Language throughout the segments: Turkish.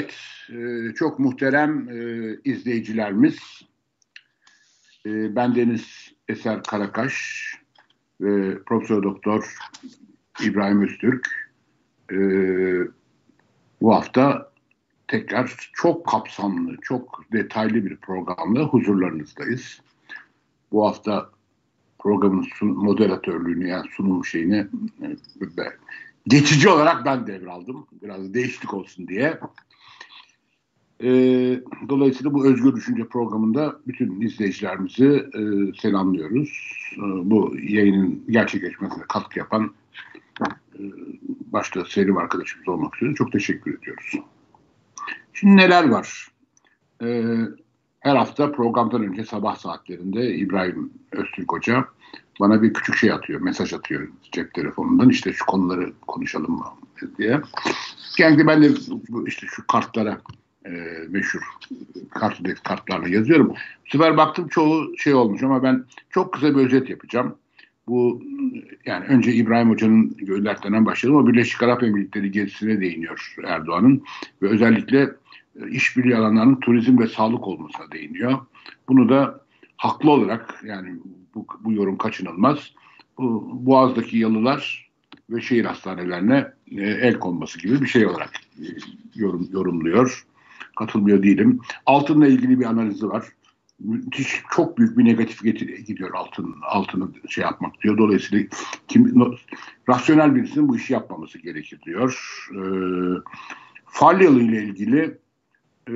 Evet, e, çok muhterem e, izleyicilerimiz. E, ben Deniz Eser Karakaş ve Profesör Doktor İbrahim Öztürk. Bu hafta tekrar çok kapsamlı, çok detaylı bir programla huzurlarınızdayız. Bu hafta programın moderatörlüğünü yani sunum şeyini geçici olarak ben devraldım. Biraz değişiklik olsun diye. E, dolayısıyla bu Özgür Düşünce programında bütün izleyicilerimizi e, selamlıyoruz. E, bu yayının gerçekleşmesine katkı yapan e, başta Selim arkadaşımız olmak üzere çok teşekkür ediyoruz. Şimdi neler var? E, her hafta programdan önce sabah saatlerinde İbrahim Öztürk Hoca bana bir küçük şey atıyor, mesaj atıyor cep telefonundan. İşte şu konuları konuşalım mı diye. Yani ben de işte şu kartlara e, meşhur kartdaki kartlarla yazıyorum. Bu sefer baktım çoğu şey olmuş ama ben çok kısa bir özet yapacağım. Bu yani önce İbrahim Hoca'nın göllerden başladım ama Birleşik Arap Emirlikleri gezisine değiniyor Erdoğan'ın ve özellikle e, işbirliği alanlarının turizm ve sağlık olmasına değiniyor. Bunu da haklı olarak yani bu, bu yorum kaçınılmaz. Bu, Boğaz'daki yalılar ve şehir hastanelerine e, el konması gibi bir şey olarak e, yorum, yorumluyor katılmıyor değilim. Altınla ilgili bir analizi var. Müthiş çok büyük bir negatif gidiyor altın altını şey yapmak diyor. Dolayısıyla kim no, rasyonel birisinin bu işi yapmaması gerekir diyor. E, Falyalı ile ilgili e,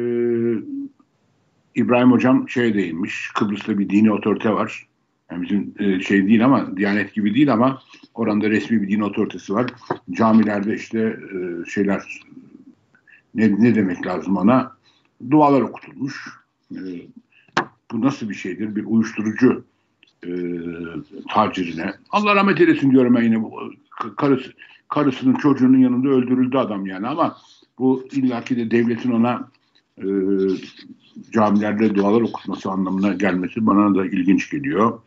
İbrahim Hocam şey değinmiş. Kıbrıs'ta bir dini otorite var. Yani bizim e, şey değil ama Diyanet gibi değil ama oranda resmi bir din otoritesi var. Camilerde işte e, şeyler ne, ne demek lazım ona? Dualar okutulmuş. E, bu nasıl bir şeydir? Bir uyuşturucu e, tacirine. Allah rahmet eylesin diyorum yine. Karısı, karısının çocuğunun yanında öldürüldü adam yani ama bu illaki de devletin ona e, camilerde dualar okutması anlamına gelmesi bana da ilginç geliyor.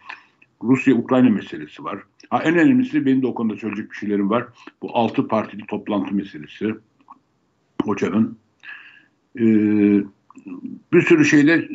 Rusya-Ukrayna meselesi var. Ha, en önemlisi benim de o konuda söyleyecek bir şeylerim var. Bu altı partili toplantı meselesi hocanın. Ee, bir sürü şeyde e,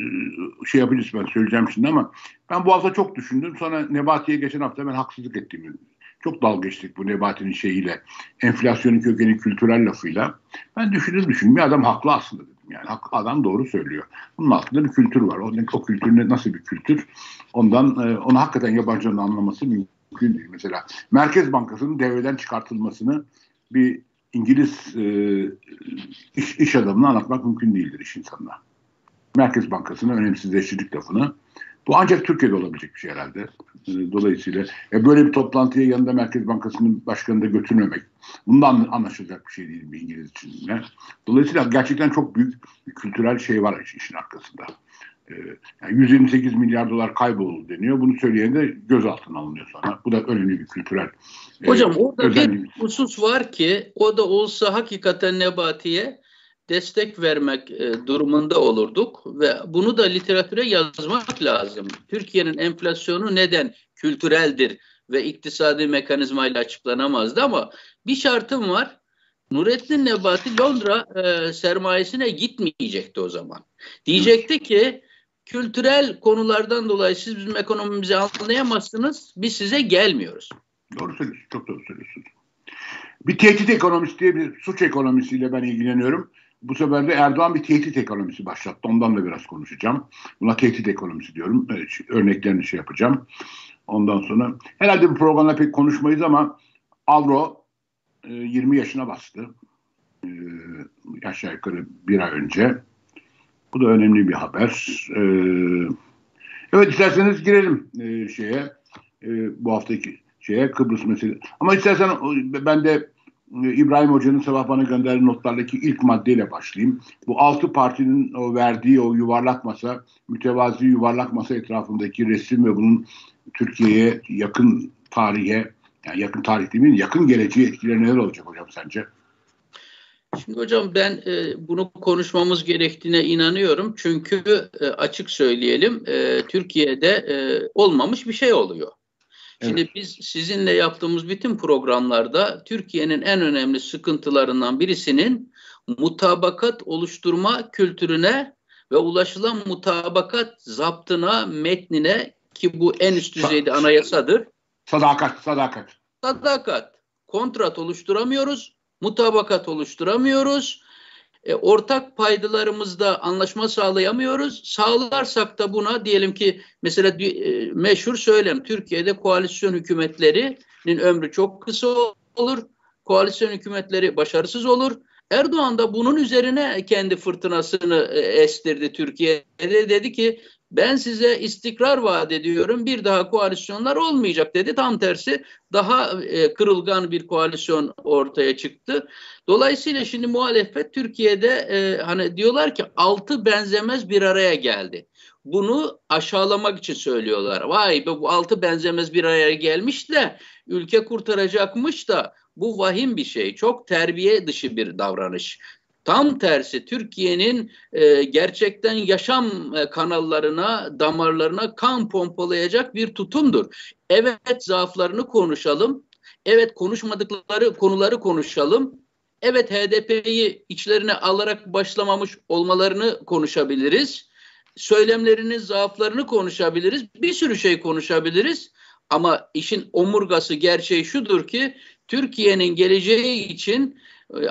şey yapacağız ben söyleyeceğim şimdi ama ben bu hafta çok düşündüm. Sonra Nebati'ye geçen hafta ben haksızlık ettiğimi çok dalga geçtik bu Nebati'nin şeyiyle. Enflasyonun kökeni kültürel lafıyla. Ben düşündüm düşündüm. Bir adam haklı aslında dedim. Yani adam doğru söylüyor. Bunun altında bir kültür var. O, o kültür nasıl bir kültür? Ondan e, onu hakikaten yabancının anlaması mümkün değil. Mesela Merkez Bankası'nın devreden çıkartılmasını bir İngiliz e, iş, iş adamına anlatmak mümkün değildir iş insanına. Merkez Bankası'nın önemsizleştirdik lafını. Bu ancak Türkiye'de olabilecek bir şey herhalde. E, dolayısıyla e, böyle bir toplantıya yanında Merkez Bankası'nın başkanını da götürmemek. Bundan anlaşılacak bir şey değil bir İngiliz için. Dolayısıyla gerçekten çok büyük bir kültürel şey var işin arkasında. Ee, yani 128 milyar dolar kayboldu deniyor. Bunu söyleyen de gözaltına alınıyor sonra. Bu da önemli bir kültürel e, Hocam e, orada bir husus var ki o da olsa hakikaten Nebati'ye destek vermek e, durumunda olurduk ve bunu da literatüre yazmak lazım. Türkiye'nin enflasyonu neden kültüreldir ve iktisadi mekanizmayla açıklanamazdı ama bir şartım var. Nurettin Nebati Londra e, sermayesine gitmeyecekti o zaman. Diyecekti ki kültürel konulardan dolayı siz bizim ekonomimizi anlayamazsınız. Biz size gelmiyoruz. Doğru söylüyorsun. Çok doğru söylüyorsun. Bir tehdit ekonomisi diye bir suç ekonomisiyle ben ilgileniyorum. Bu sefer de Erdoğan bir tehdit ekonomisi başlattı. Ondan da biraz konuşacağım. Buna tehdit ekonomisi diyorum. Örneklerini şey yapacağım. Ondan sonra herhalde bu programda pek konuşmayız ama Avro 20 yaşına bastı. Aşağı yukarı bir ay önce. Bu da önemli bir haber. Ee, evet isterseniz girelim e, şeye e, bu haftaki şeye Kıbrıs meselesi. Ama istersen ben de e, İbrahim Hoca'nın sabah bana gönderdiği notlardaki ilk maddeyle başlayayım. Bu altı partinin o verdiği o yuvarlak masa, mütevazi yuvarlak masa etrafındaki resim ve bunun Türkiye'ye yakın tarihe, yani yakın tarih değil mi, yakın geleceğe etkileri neler olacak hocam sence? Şimdi hocam ben e, bunu konuşmamız gerektiğine inanıyorum. Çünkü e, açık söyleyelim e, Türkiye'de e, olmamış bir şey oluyor. Şimdi evet. biz sizinle yaptığımız bütün programlarda Türkiye'nin en önemli sıkıntılarından birisinin mutabakat oluşturma kültürüne ve ulaşılan mutabakat zaptına, metnine ki bu en üst düzeyde anayasadır. Sadakat, sadakat. Sadakat. Kontrat oluşturamıyoruz, mutabakat oluşturamıyoruz. E, ortak paydalarımızda anlaşma sağlayamıyoruz. Sağlarsak da buna diyelim ki mesela e, meşhur söylem Türkiye'de koalisyon hükümetlerinin ömrü çok kısa olur. Koalisyon hükümetleri başarısız olur. Erdoğan da bunun üzerine kendi fırtınasını e, estirdi Türkiye'de. Dedi ki ben size istikrar vaat ediyorum. Bir daha koalisyonlar olmayacak dedi. Tam tersi daha e, kırılgan bir koalisyon ortaya çıktı. Dolayısıyla şimdi muhalefet Türkiye'de e, hani diyorlar ki altı benzemez bir araya geldi. Bunu aşağılamak için söylüyorlar. Vay be bu altı benzemez bir araya gelmiş de ülke kurtaracakmış da bu vahim bir şey. Çok terbiye dışı bir davranış. Tam tersi Türkiye'nin e, gerçekten yaşam e, kanallarına, damarlarına kan pompalayacak bir tutumdur. Evet zaaflarını konuşalım. Evet konuşmadıkları konuları konuşalım. Evet HDP'yi içlerine alarak başlamamış olmalarını konuşabiliriz. Söylemlerinin zaaflarını konuşabiliriz. Bir sürü şey konuşabiliriz. Ama işin omurgası gerçeği şudur ki Türkiye'nin geleceği için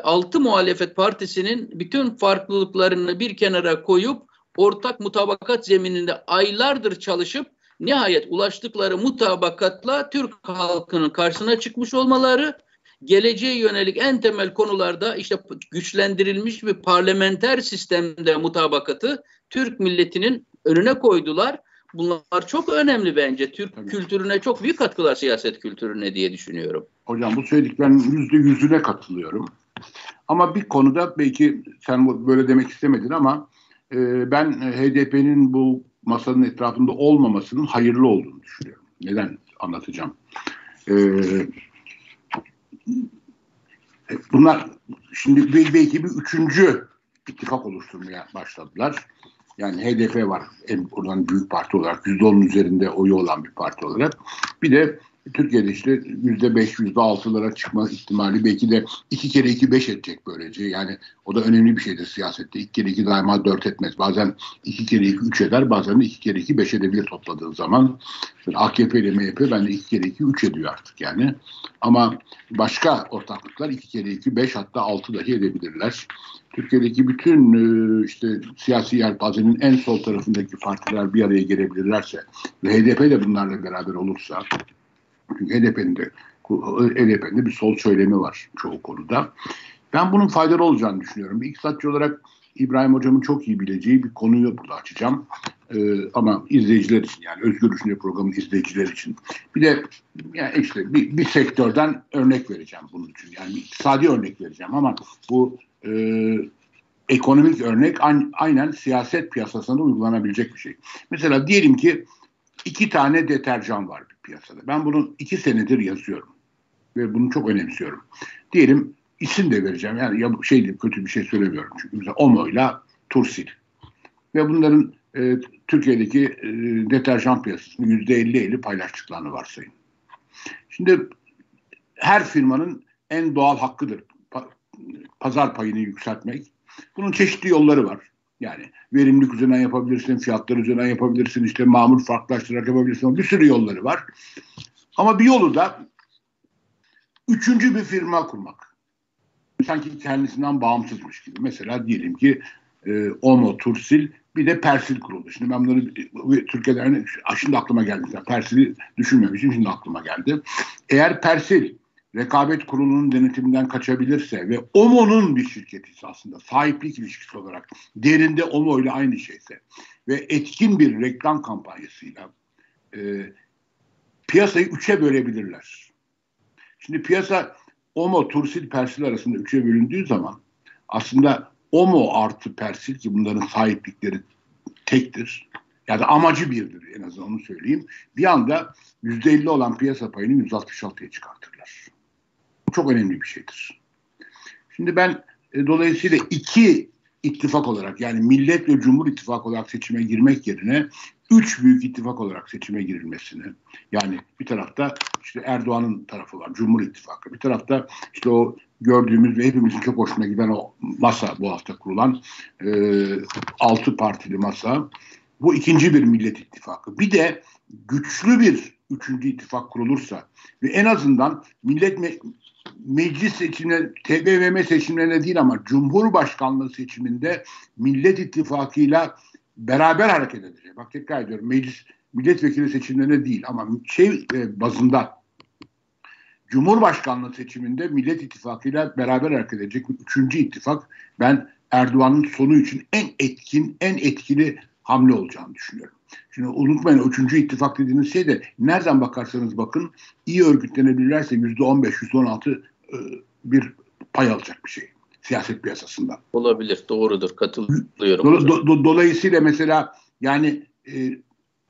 altı muhalefet partisinin bütün farklılıklarını bir kenara koyup ortak mutabakat zemininde aylardır çalışıp nihayet ulaştıkları mutabakatla Türk halkının karşısına çıkmış olmaları geleceğe yönelik en temel konularda işte güçlendirilmiş bir parlamenter sistemde mutabakatı Türk milletinin önüne koydular. Bunlar çok önemli bence. Türk Tabii. kültürüne çok büyük katkılar siyaset kültürüne diye düşünüyorum. Hocam bu söylediklerinin yüzde yüzüne katılıyorum. Ama bir konuda belki sen böyle demek istemedin ama e, ben HDP'nin bu masanın etrafında olmamasının hayırlı olduğunu düşünüyorum. Neden anlatacağım. E, bunlar şimdi belki bir üçüncü ittifak oluşturmaya başladılar. Yani HDP var en oradan büyük parti olarak yüzde onun üzerinde oyu olan bir parti olarak. Bir de Türkiye'de işte yüzde beş, yüzde altılara çıkma ihtimali belki de iki kere iki beş edecek böylece. Yani o da önemli bir şeydir siyasette. İki kere iki daima dört etmez. Bazen iki kere iki üç eder, bazen de iki kere iki beş edebilir topladığın zaman. İşte AKP ile MHP bende iki kere iki üç ediyor artık yani. Ama başka ortaklıklar iki kere iki beş hatta altı dahi edebilirler. Türkiye'deki bütün e, işte siyasi yelpazenin en sol tarafındaki partiler bir araya gelebilirlerse ve HDP de bunlarla beraber olursa çünkü HDP'nin de HDP'nin de bir sol söylemi var çoğu konuda. Ben bunun faydalı olacağını düşünüyorum. Bir iktisatçı olarak İbrahim Hocam'ın çok iyi bileceği bir konuyu burada açacağım. Ee, ama izleyiciler için yani Özgür Düşünce programının izleyiciler için. Bir de yani işte bir, bir sektörden örnek vereceğim bunun için. Yani iktisadi örnek vereceğim ama bu e, ekonomik örnek aynen siyaset piyasasında uygulanabilecek bir şey. Mesela diyelim ki iki tane deterjan var piyasada. Ben bunu iki senedir yazıyorum ve bunu çok önemsiyorum. Diyelim isim de vereceğim. Yani ya şey diyeyim, kötü bir şey söylemiyorum. Çünkü mesela Omo ile Tursil. Ve bunların e, Türkiye'deki e, deterjan piyasasını yüzde 50-50 paylaştıklarını varsayın. Şimdi her firmanın en doğal hakkıdır pazar payını yükseltmek. Bunun çeşitli yolları var. Yani verimlilik üzerinden yapabilirsin, fiyatlar üzerinden yapabilirsin, işte mamul farklılaştırarak yapabilirsin. Bir sürü yolları var. Ama bir yolu da üçüncü bir firma kurmak. Sanki kendisinden bağımsızmış gibi. Mesela diyelim ki e, Ono, Tursil bir de Persil kuruldu. Şimdi ben bunları Türkiye'de şimdi aklıma geldi. Persil'i düşünmemişim şimdi aklıma geldi. Eğer Persil rekabet kurulunun denetiminden kaçabilirse ve OMO'nun bir şirketi aslında sahiplik ilişkisi olarak derinde OMO ile aynı şeyse ve etkin bir reklam kampanyasıyla e, piyasayı üçe bölebilirler. Şimdi piyasa OMO, Tursil, Persil arasında üçe bölündüğü zaman aslında OMO artı Persil ki bunların sahiplikleri tektir. Ya da amacı birdir en azından onu söyleyeyim. Bir anda %50 olan piyasa payını %66'ya çıkartırlar çok önemli bir şeydir. Şimdi ben e, dolayısıyla iki ittifak olarak yani Millet ve Cumhur İttifakı olarak seçime girmek yerine üç büyük ittifak olarak seçime girilmesini yani bir tarafta işte Erdoğan'ın tarafı var Cumhur İttifakı bir tarafta işte o gördüğümüz ve hepimizin çok hoşuna giden o masa bu hafta kurulan e, altı partili masa bu ikinci bir Millet İttifakı bir de güçlü bir üçüncü ittifak kurulursa ve en azından millet meclis seçimine, TBMM seçimlerine değil ama Cumhurbaşkanlığı seçiminde Millet İttifakı'yla beraber hareket edecek. Bak tekrar ediyorum meclis milletvekili seçimlerine değil ama şey e, bazında Cumhurbaşkanlığı seçiminde Millet İttifakı'yla beraber hareket edecek üçüncü ittifak ben Erdoğan'ın sonu için en etkin, en etkili hamle olacağını düşünüyorum. Şimdi unutmayın üçüncü ittifak dediğiniz şey de nereden bakarsanız bakın iyi örgütlenebilirlerse yüzde on beş, yüzde on altı e, bir pay alacak bir şey siyaset piyasasında. Olabilir, doğrudur, katılıyorum. Do, do, do, dolayısıyla mesela yani e,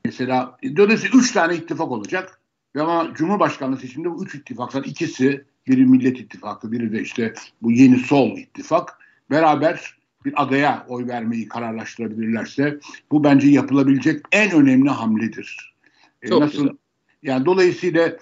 mesela dolayısıyla üç tane ittifak olacak ve ama Cumhurbaşkanlığı seçiminde bu üç ittifaktan ikisi biri Millet İttifakı, biri de işte bu yeni sol ittifak beraber bir adaya oy vermeyi kararlaştırabilirlerse bu bence yapılabilecek en önemli hamledir. Ee, Çok Nasıl güzel. yani dolayısıyla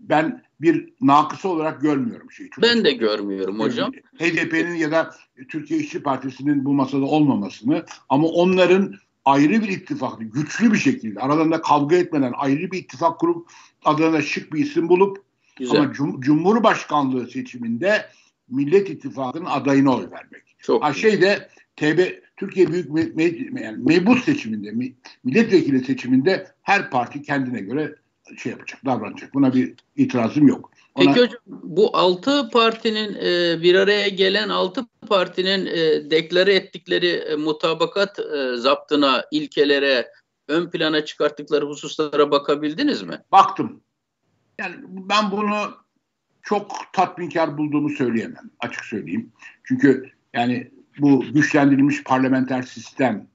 ben bir nakısı olarak görmüyorum şeyi. Çok ben de görmüyorum hocam. HDP'nin ya da Türkiye İşçi Partisi'nin bu masada olmamasını ama onların ayrı bir ittifak, güçlü bir şekilde aralarında kavga etmeden ayrı bir ittifak kurup adına şık bir isim bulup Güzel. ama cum- Cumhurbaşkanlığı seçiminde Millet İttifakı'nın adayına oy vermek. Çok ha, şeyde TB Türkiye Büyük Me, Me, yani mebus seçiminde, milletvekili seçiminde her parti kendine göre şey yapacak, davranacak. Buna bir itirazım yok. Ona... Peki hocam bu altı partinin e, bir araya gelen altı partinin e, deklare ettikleri e, mutabakat e, zaptına, ilkelere, ön plana çıkarttıkları hususlara bakabildiniz mi? Baktım. Yani ben bunu çok tatminkar bulduğumu söyleyemem. Açık söyleyeyim. Çünkü yani bu güçlendirilmiş parlamenter sistem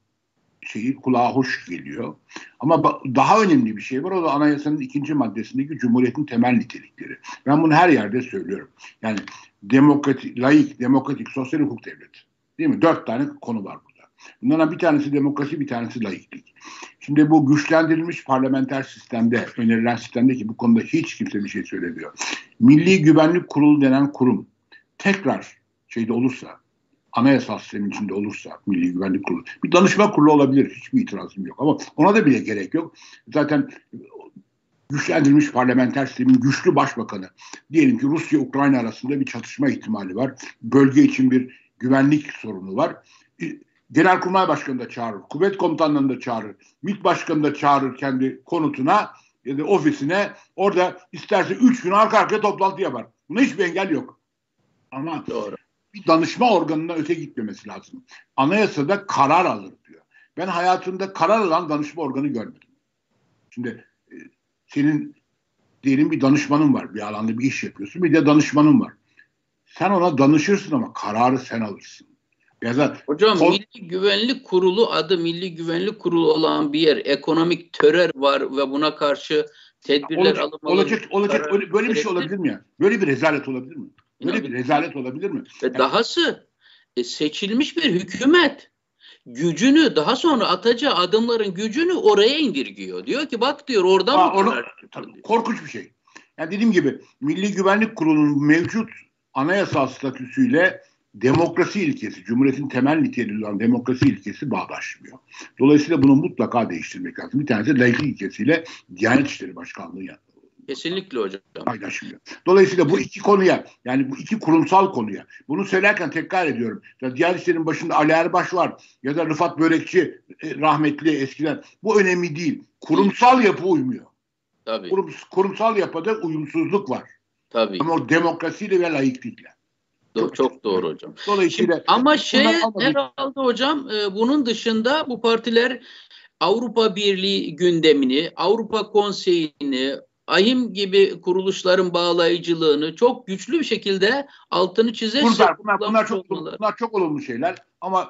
şeyi kulağa hoş geliyor. Ama daha önemli bir şey var. O da anayasanın ikinci maddesindeki cumhuriyetin temel nitelikleri. Ben bunu her yerde söylüyorum. Yani demokratik, layık, demokratik, sosyal hukuk devleti. Değil mi? Dört tane konu var burada. Bunlardan bir tanesi demokrasi, bir tanesi layıklık. Şimdi bu güçlendirilmiş parlamenter sistemde, önerilen sistemde ki bu konuda hiç kimse bir şey söylemiyor. Milli Güvenlik Kurulu denen kurum tekrar şeyde olursa, anayasal sistemin içinde olursa Milli Güvenlik Kurulu. Bir danışma kurulu olabilir. Hiçbir itirazım yok. Ama ona da bile gerek yok. Zaten güçlendirilmiş parlamenter sistemin güçlü başbakanı. Diyelim ki Rusya-Ukrayna arasında bir çatışma ihtimali var. Bölge için bir güvenlik sorunu var. Genelkurmay Başkanı da çağırır. Kuvvet komutanlarını da çağırır. MİT Başkanı da çağırır kendi konutuna ya da ofisine. Orada isterse üç gün arka arkaya toplantı yapar. Buna hiçbir engel yok. Ama Doğru bir danışma organına öte gitmemesi lazım. Anayasada karar alır diyor. Ben hayatımda karar alan danışma organı görmedim. Şimdi e, senin diyelim bir danışmanın var. Bir alanda bir iş yapıyorsun. Bir de danışmanın var. Sen ona danışırsın ama kararı sen alırsın. Ya da Hocam o, Milli Güvenlik Kurulu adı Milli Güvenlik Kurulu olan bir yer. Ekonomik terör var ve buna karşı tedbirler olacak, alınmalı. Olacak, olacak. Böyle, böyle bir şey olabilir mi ya? Böyle bir rezalet olabilir mi? Böyle bir rezalet olabilir mi? Ve yani, dahası e, seçilmiş bir hükümet gücünü daha sonra atacağı adımların gücünü oraya indirgiyor. Diyor ki bak diyor oradan Aa, onu, tabii, korkunç bir şey. Yani dediğim gibi Milli Güvenlik Kurulu'nun mevcut anayasal statüsüyle demokrasi ilkesi, Cumhuriyet'in temel niteliği olan demokrasi ilkesi bağdaşmıyor. Dolayısıyla bunu mutlaka değiştirmek lazım. Bir tanesi layık ilkesiyle Diyanet İşleri Başkanlığı Kesinlikle hocam. Paylaşmıyor. Dolayısıyla bu iki konuya yani bu iki kurumsal konuya bunu söylerken tekrar ediyorum. Ya diğer işlerin başında Ali Erbaş var ya da Rıfat Börekçi e, rahmetli eskiden. Bu önemli değil. Kurumsal yapı uymuyor. Tabii. Kurum, kurumsal yapıda uyumsuzluk var. Tabii. Ama o demokrasiyle ve layıklıkla. Çok, çok doğru hocam. Dolayısıyla Şimdi, ama şey herhalde hocam e, bunun dışında bu partiler Avrupa Birliği gündemini, Avrupa Konseyi'ni, AYİM gibi kuruluşların bağlayıcılığını çok güçlü bir şekilde altını çizerse bunlar, bunlar, bunlar çok bunlar çok olumlu şeyler ama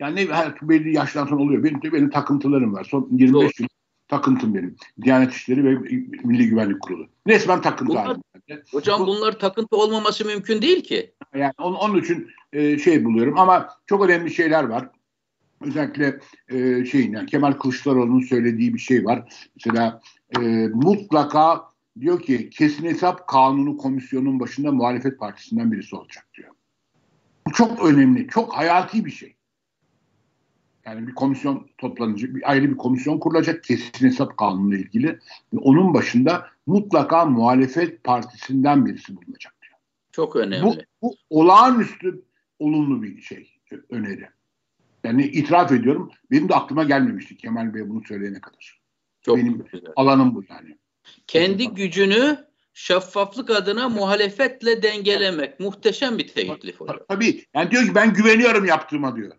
yani her belli yaştan sonra oluyor. Benim de benim takıntılarım var. Son 25 Doğru. yıl takıntım benim. Diyanet İşleri ve Milli Güvenlik Kurulu. Resmen takıntı bunlar, Hocam Bu, bunlar takıntı olmaması mümkün değil ki. yani onun, onun için e, şey buluyorum ama çok önemli şeyler var. Özellikle e, şeyin yani Kemal Kılıçdaroğlu'nun söylediği bir şey var. Mesela e, mutlaka diyor ki kesin hesap kanunu komisyonun başında muhalefet partisinden birisi olacak diyor. Bu çok önemli, çok hayati bir şey. Yani bir komisyon toplanacak, bir ayrı bir komisyon kurulacak kesin hesap kanunuyla ilgili. Ve onun başında mutlaka muhalefet partisinden birisi bulunacak diyor. Çok önemli. Bu, bu olağanüstü olumlu bir şey, öneri. Yani itiraf ediyorum, benim de aklıma gelmemişti Kemal Bey bunu söyleyene kadar. Çok benim güzel. alanım bu yani. Kendi gücünü şeffaflık adına muhalefetle dengelemek. Muhteşem bir teklif hocam. Tabii. Yani diyor ki ben güveniyorum yaptığıma diyor.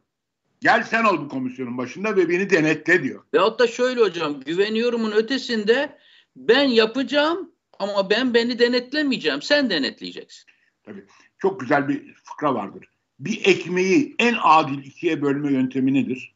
Gel sen ol bu komisyonun başında ve beni denetle diyor. Veyahut da şöyle hocam güveniyorumun ötesinde ben yapacağım ama ben beni denetlemeyeceğim. Sen denetleyeceksin. Tabii. Çok güzel bir fıkra vardır. Bir ekmeği en adil ikiye bölme yöntemi nedir?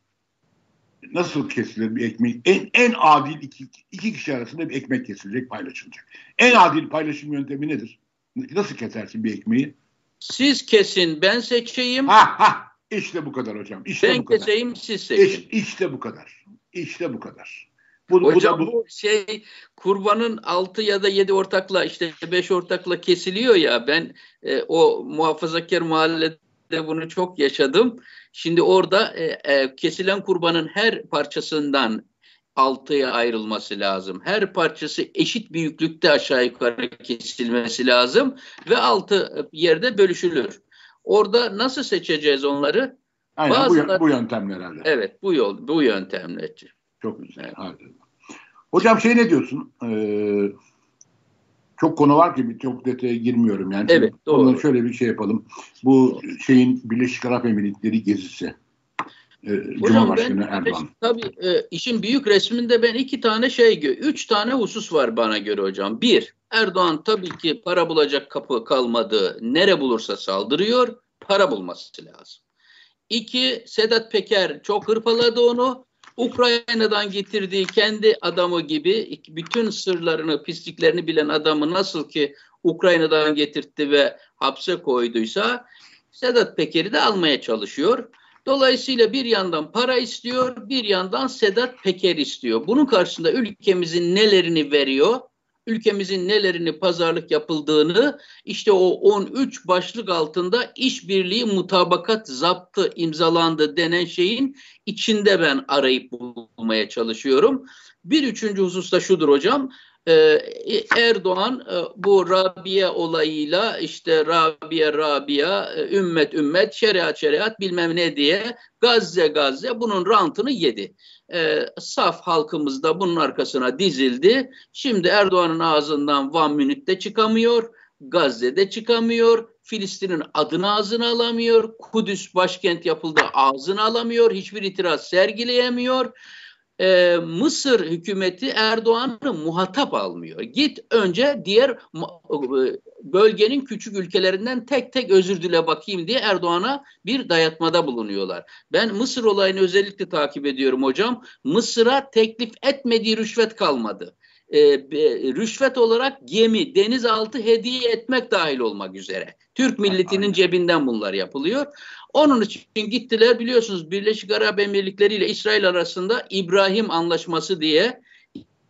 Nasıl kesilir bir ekmeği? En, en adil iki, iki kişi arasında bir ekmek kesilecek, paylaşılacak. En adil paylaşım yöntemi nedir? Nasıl kesersin bir ekmeği? Siz kesin, ben seçeyim. Ha ha işte bu kadar hocam. İşte ben bu kadar. keseyim siz seçin. İşte, işte bu kadar. İşte bu kadar. Bu, hocam bu, da bu... bu şey kurbanın altı ya da yedi ortakla işte beş ortakla kesiliyor ya ben e, o muhafazakar mahallede bunu çok yaşadım. Şimdi orada e, e, kesilen kurbanın her parçasından altıya ayrılması lazım. Her parçası eşit büyüklükte aşağı yukarı kesilmesi lazım ve altı yerde bölüşülür. Orada nasıl seçeceğiz onları? Aynen Bazıları, bu, bu yöntemler herhalde. Evet bu yol bu yöntemle. Çok güzel. Evet. Hocam şey ne diyorsun? Ee, çok konu var ki çok detaya girmiyorum yani. Evet doğru. Şöyle bir şey yapalım. Bu şeyin Birleşik Arap Emirlikleri gezisi. Ee, Cumhurbaşkanı ben, Erdoğan. Tabii e, işin büyük resminde ben iki tane şey, üç tane husus var bana göre hocam. Bir, Erdoğan tabii ki para bulacak kapı kalmadı. Nere bulursa saldırıyor. Para bulması lazım. İki, Sedat Peker çok hırpaladı onu. Ukrayna'dan getirdiği kendi adamı gibi bütün sırlarını, pisliklerini bilen adamı nasıl ki Ukrayna'dan getirtti ve hapse koyduysa Sedat Peker'i de almaya çalışıyor. Dolayısıyla bir yandan para istiyor, bir yandan Sedat Peker istiyor. Bunun karşısında ülkemizin nelerini veriyor? Ülkemizin nelerini pazarlık yapıldığını işte o 13 başlık altında işbirliği mutabakat zaptı imzalandı denen şeyin içinde ben arayıp bulmaya çalışıyorum. Bir üçüncü husus da şudur hocam. Ee, Erdoğan e, bu Rabia olayıyla işte Rabia Rabia, e, ümmet ümmet, şeriat şeriat bilmem ne diye Gazze Gazze bunun rantını yedi. E, saf halkımız da bunun arkasına dizildi. Şimdi Erdoğan'ın ağzından Van Münih'te çıkamıyor, Gazze'de çıkamıyor, Filistin'in adını ağzına alamıyor, Kudüs başkent yapıldı ağzını alamıyor, hiçbir itiraz sergileyemiyor e, Mısır hükümeti Erdoğan'ı muhatap almıyor. Git önce diğer bölgenin küçük ülkelerinden tek tek özür dile bakayım diye Erdoğan'a bir dayatmada bulunuyorlar. Ben Mısır olayını özellikle takip ediyorum hocam. Mısır'a teklif etmediği rüşvet kalmadı e, rüşvet olarak gemi, denizaltı hediye etmek dahil olmak üzere. Türk milletinin cebinden bunlar yapılıyor. Onun için gittiler biliyorsunuz Birleşik Arap Emirlikleri ile İsrail arasında İbrahim Anlaşması diye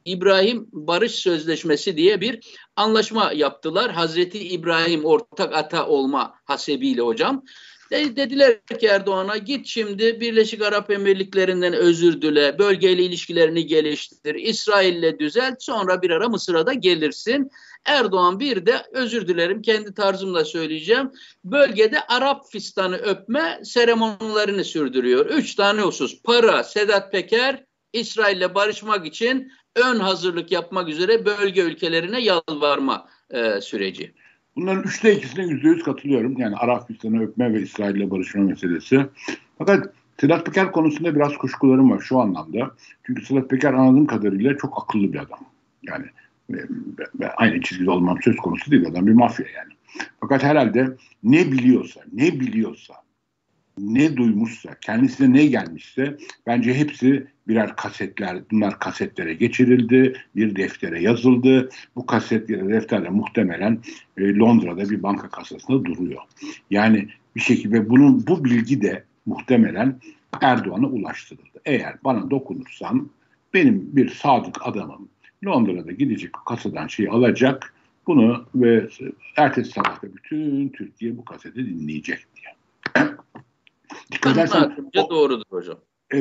İbrahim Barış Sözleşmesi diye bir anlaşma yaptılar. Hazreti İbrahim ortak ata olma hasebiyle hocam. Dediler ki Erdoğan'a git şimdi Birleşik Arap Emirlikleri'nden özür dile, bölgeyle ilişkilerini geliştir, İsrail'le düzelt, sonra bir ara Mısır'a da gelirsin. Erdoğan bir de özür dilerim kendi tarzımla söyleyeceğim. Bölgede Arap fistanı öpme seremonilerini sürdürüyor. Üç tane husus. Para, Sedat Peker, İsrail'le barışmak için ön hazırlık yapmak üzere bölge ülkelerine yalvarma e, süreci. Bunların üçte ikisine yüzde yüz katılıyorum. Yani Arap fistanı öpme ve İsrail'le barışma meselesi. Fakat Sedat Peker konusunda biraz kuşkularım var şu anlamda. Çünkü Sedat Peker anladığım kadarıyla çok akıllı bir adam. Yani ve, ve aynı çizgide olmam söz konusu değil adam bir mafya yani. Fakat herhalde ne biliyorsa, ne biliyorsa, ne duymuşsa, kendisine ne gelmişse bence hepsi birer kasetler, bunlar kasetlere geçirildi, bir deftere yazıldı. Bu kasetler, defterler muhtemelen e, Londra'da bir banka kasasında duruyor. Yani bir şekilde bunun bu bilgi de muhtemelen Erdoğan'a ulaştırıldı. Eğer bana dokunursan benim bir sadık adamım Londra'da gidecek kasadan şeyi alacak bunu ve ertesi sabahta bütün Türkiye bu kaseti dinleyecek diye. Dikkat edersen o, doğrudur hocam. E,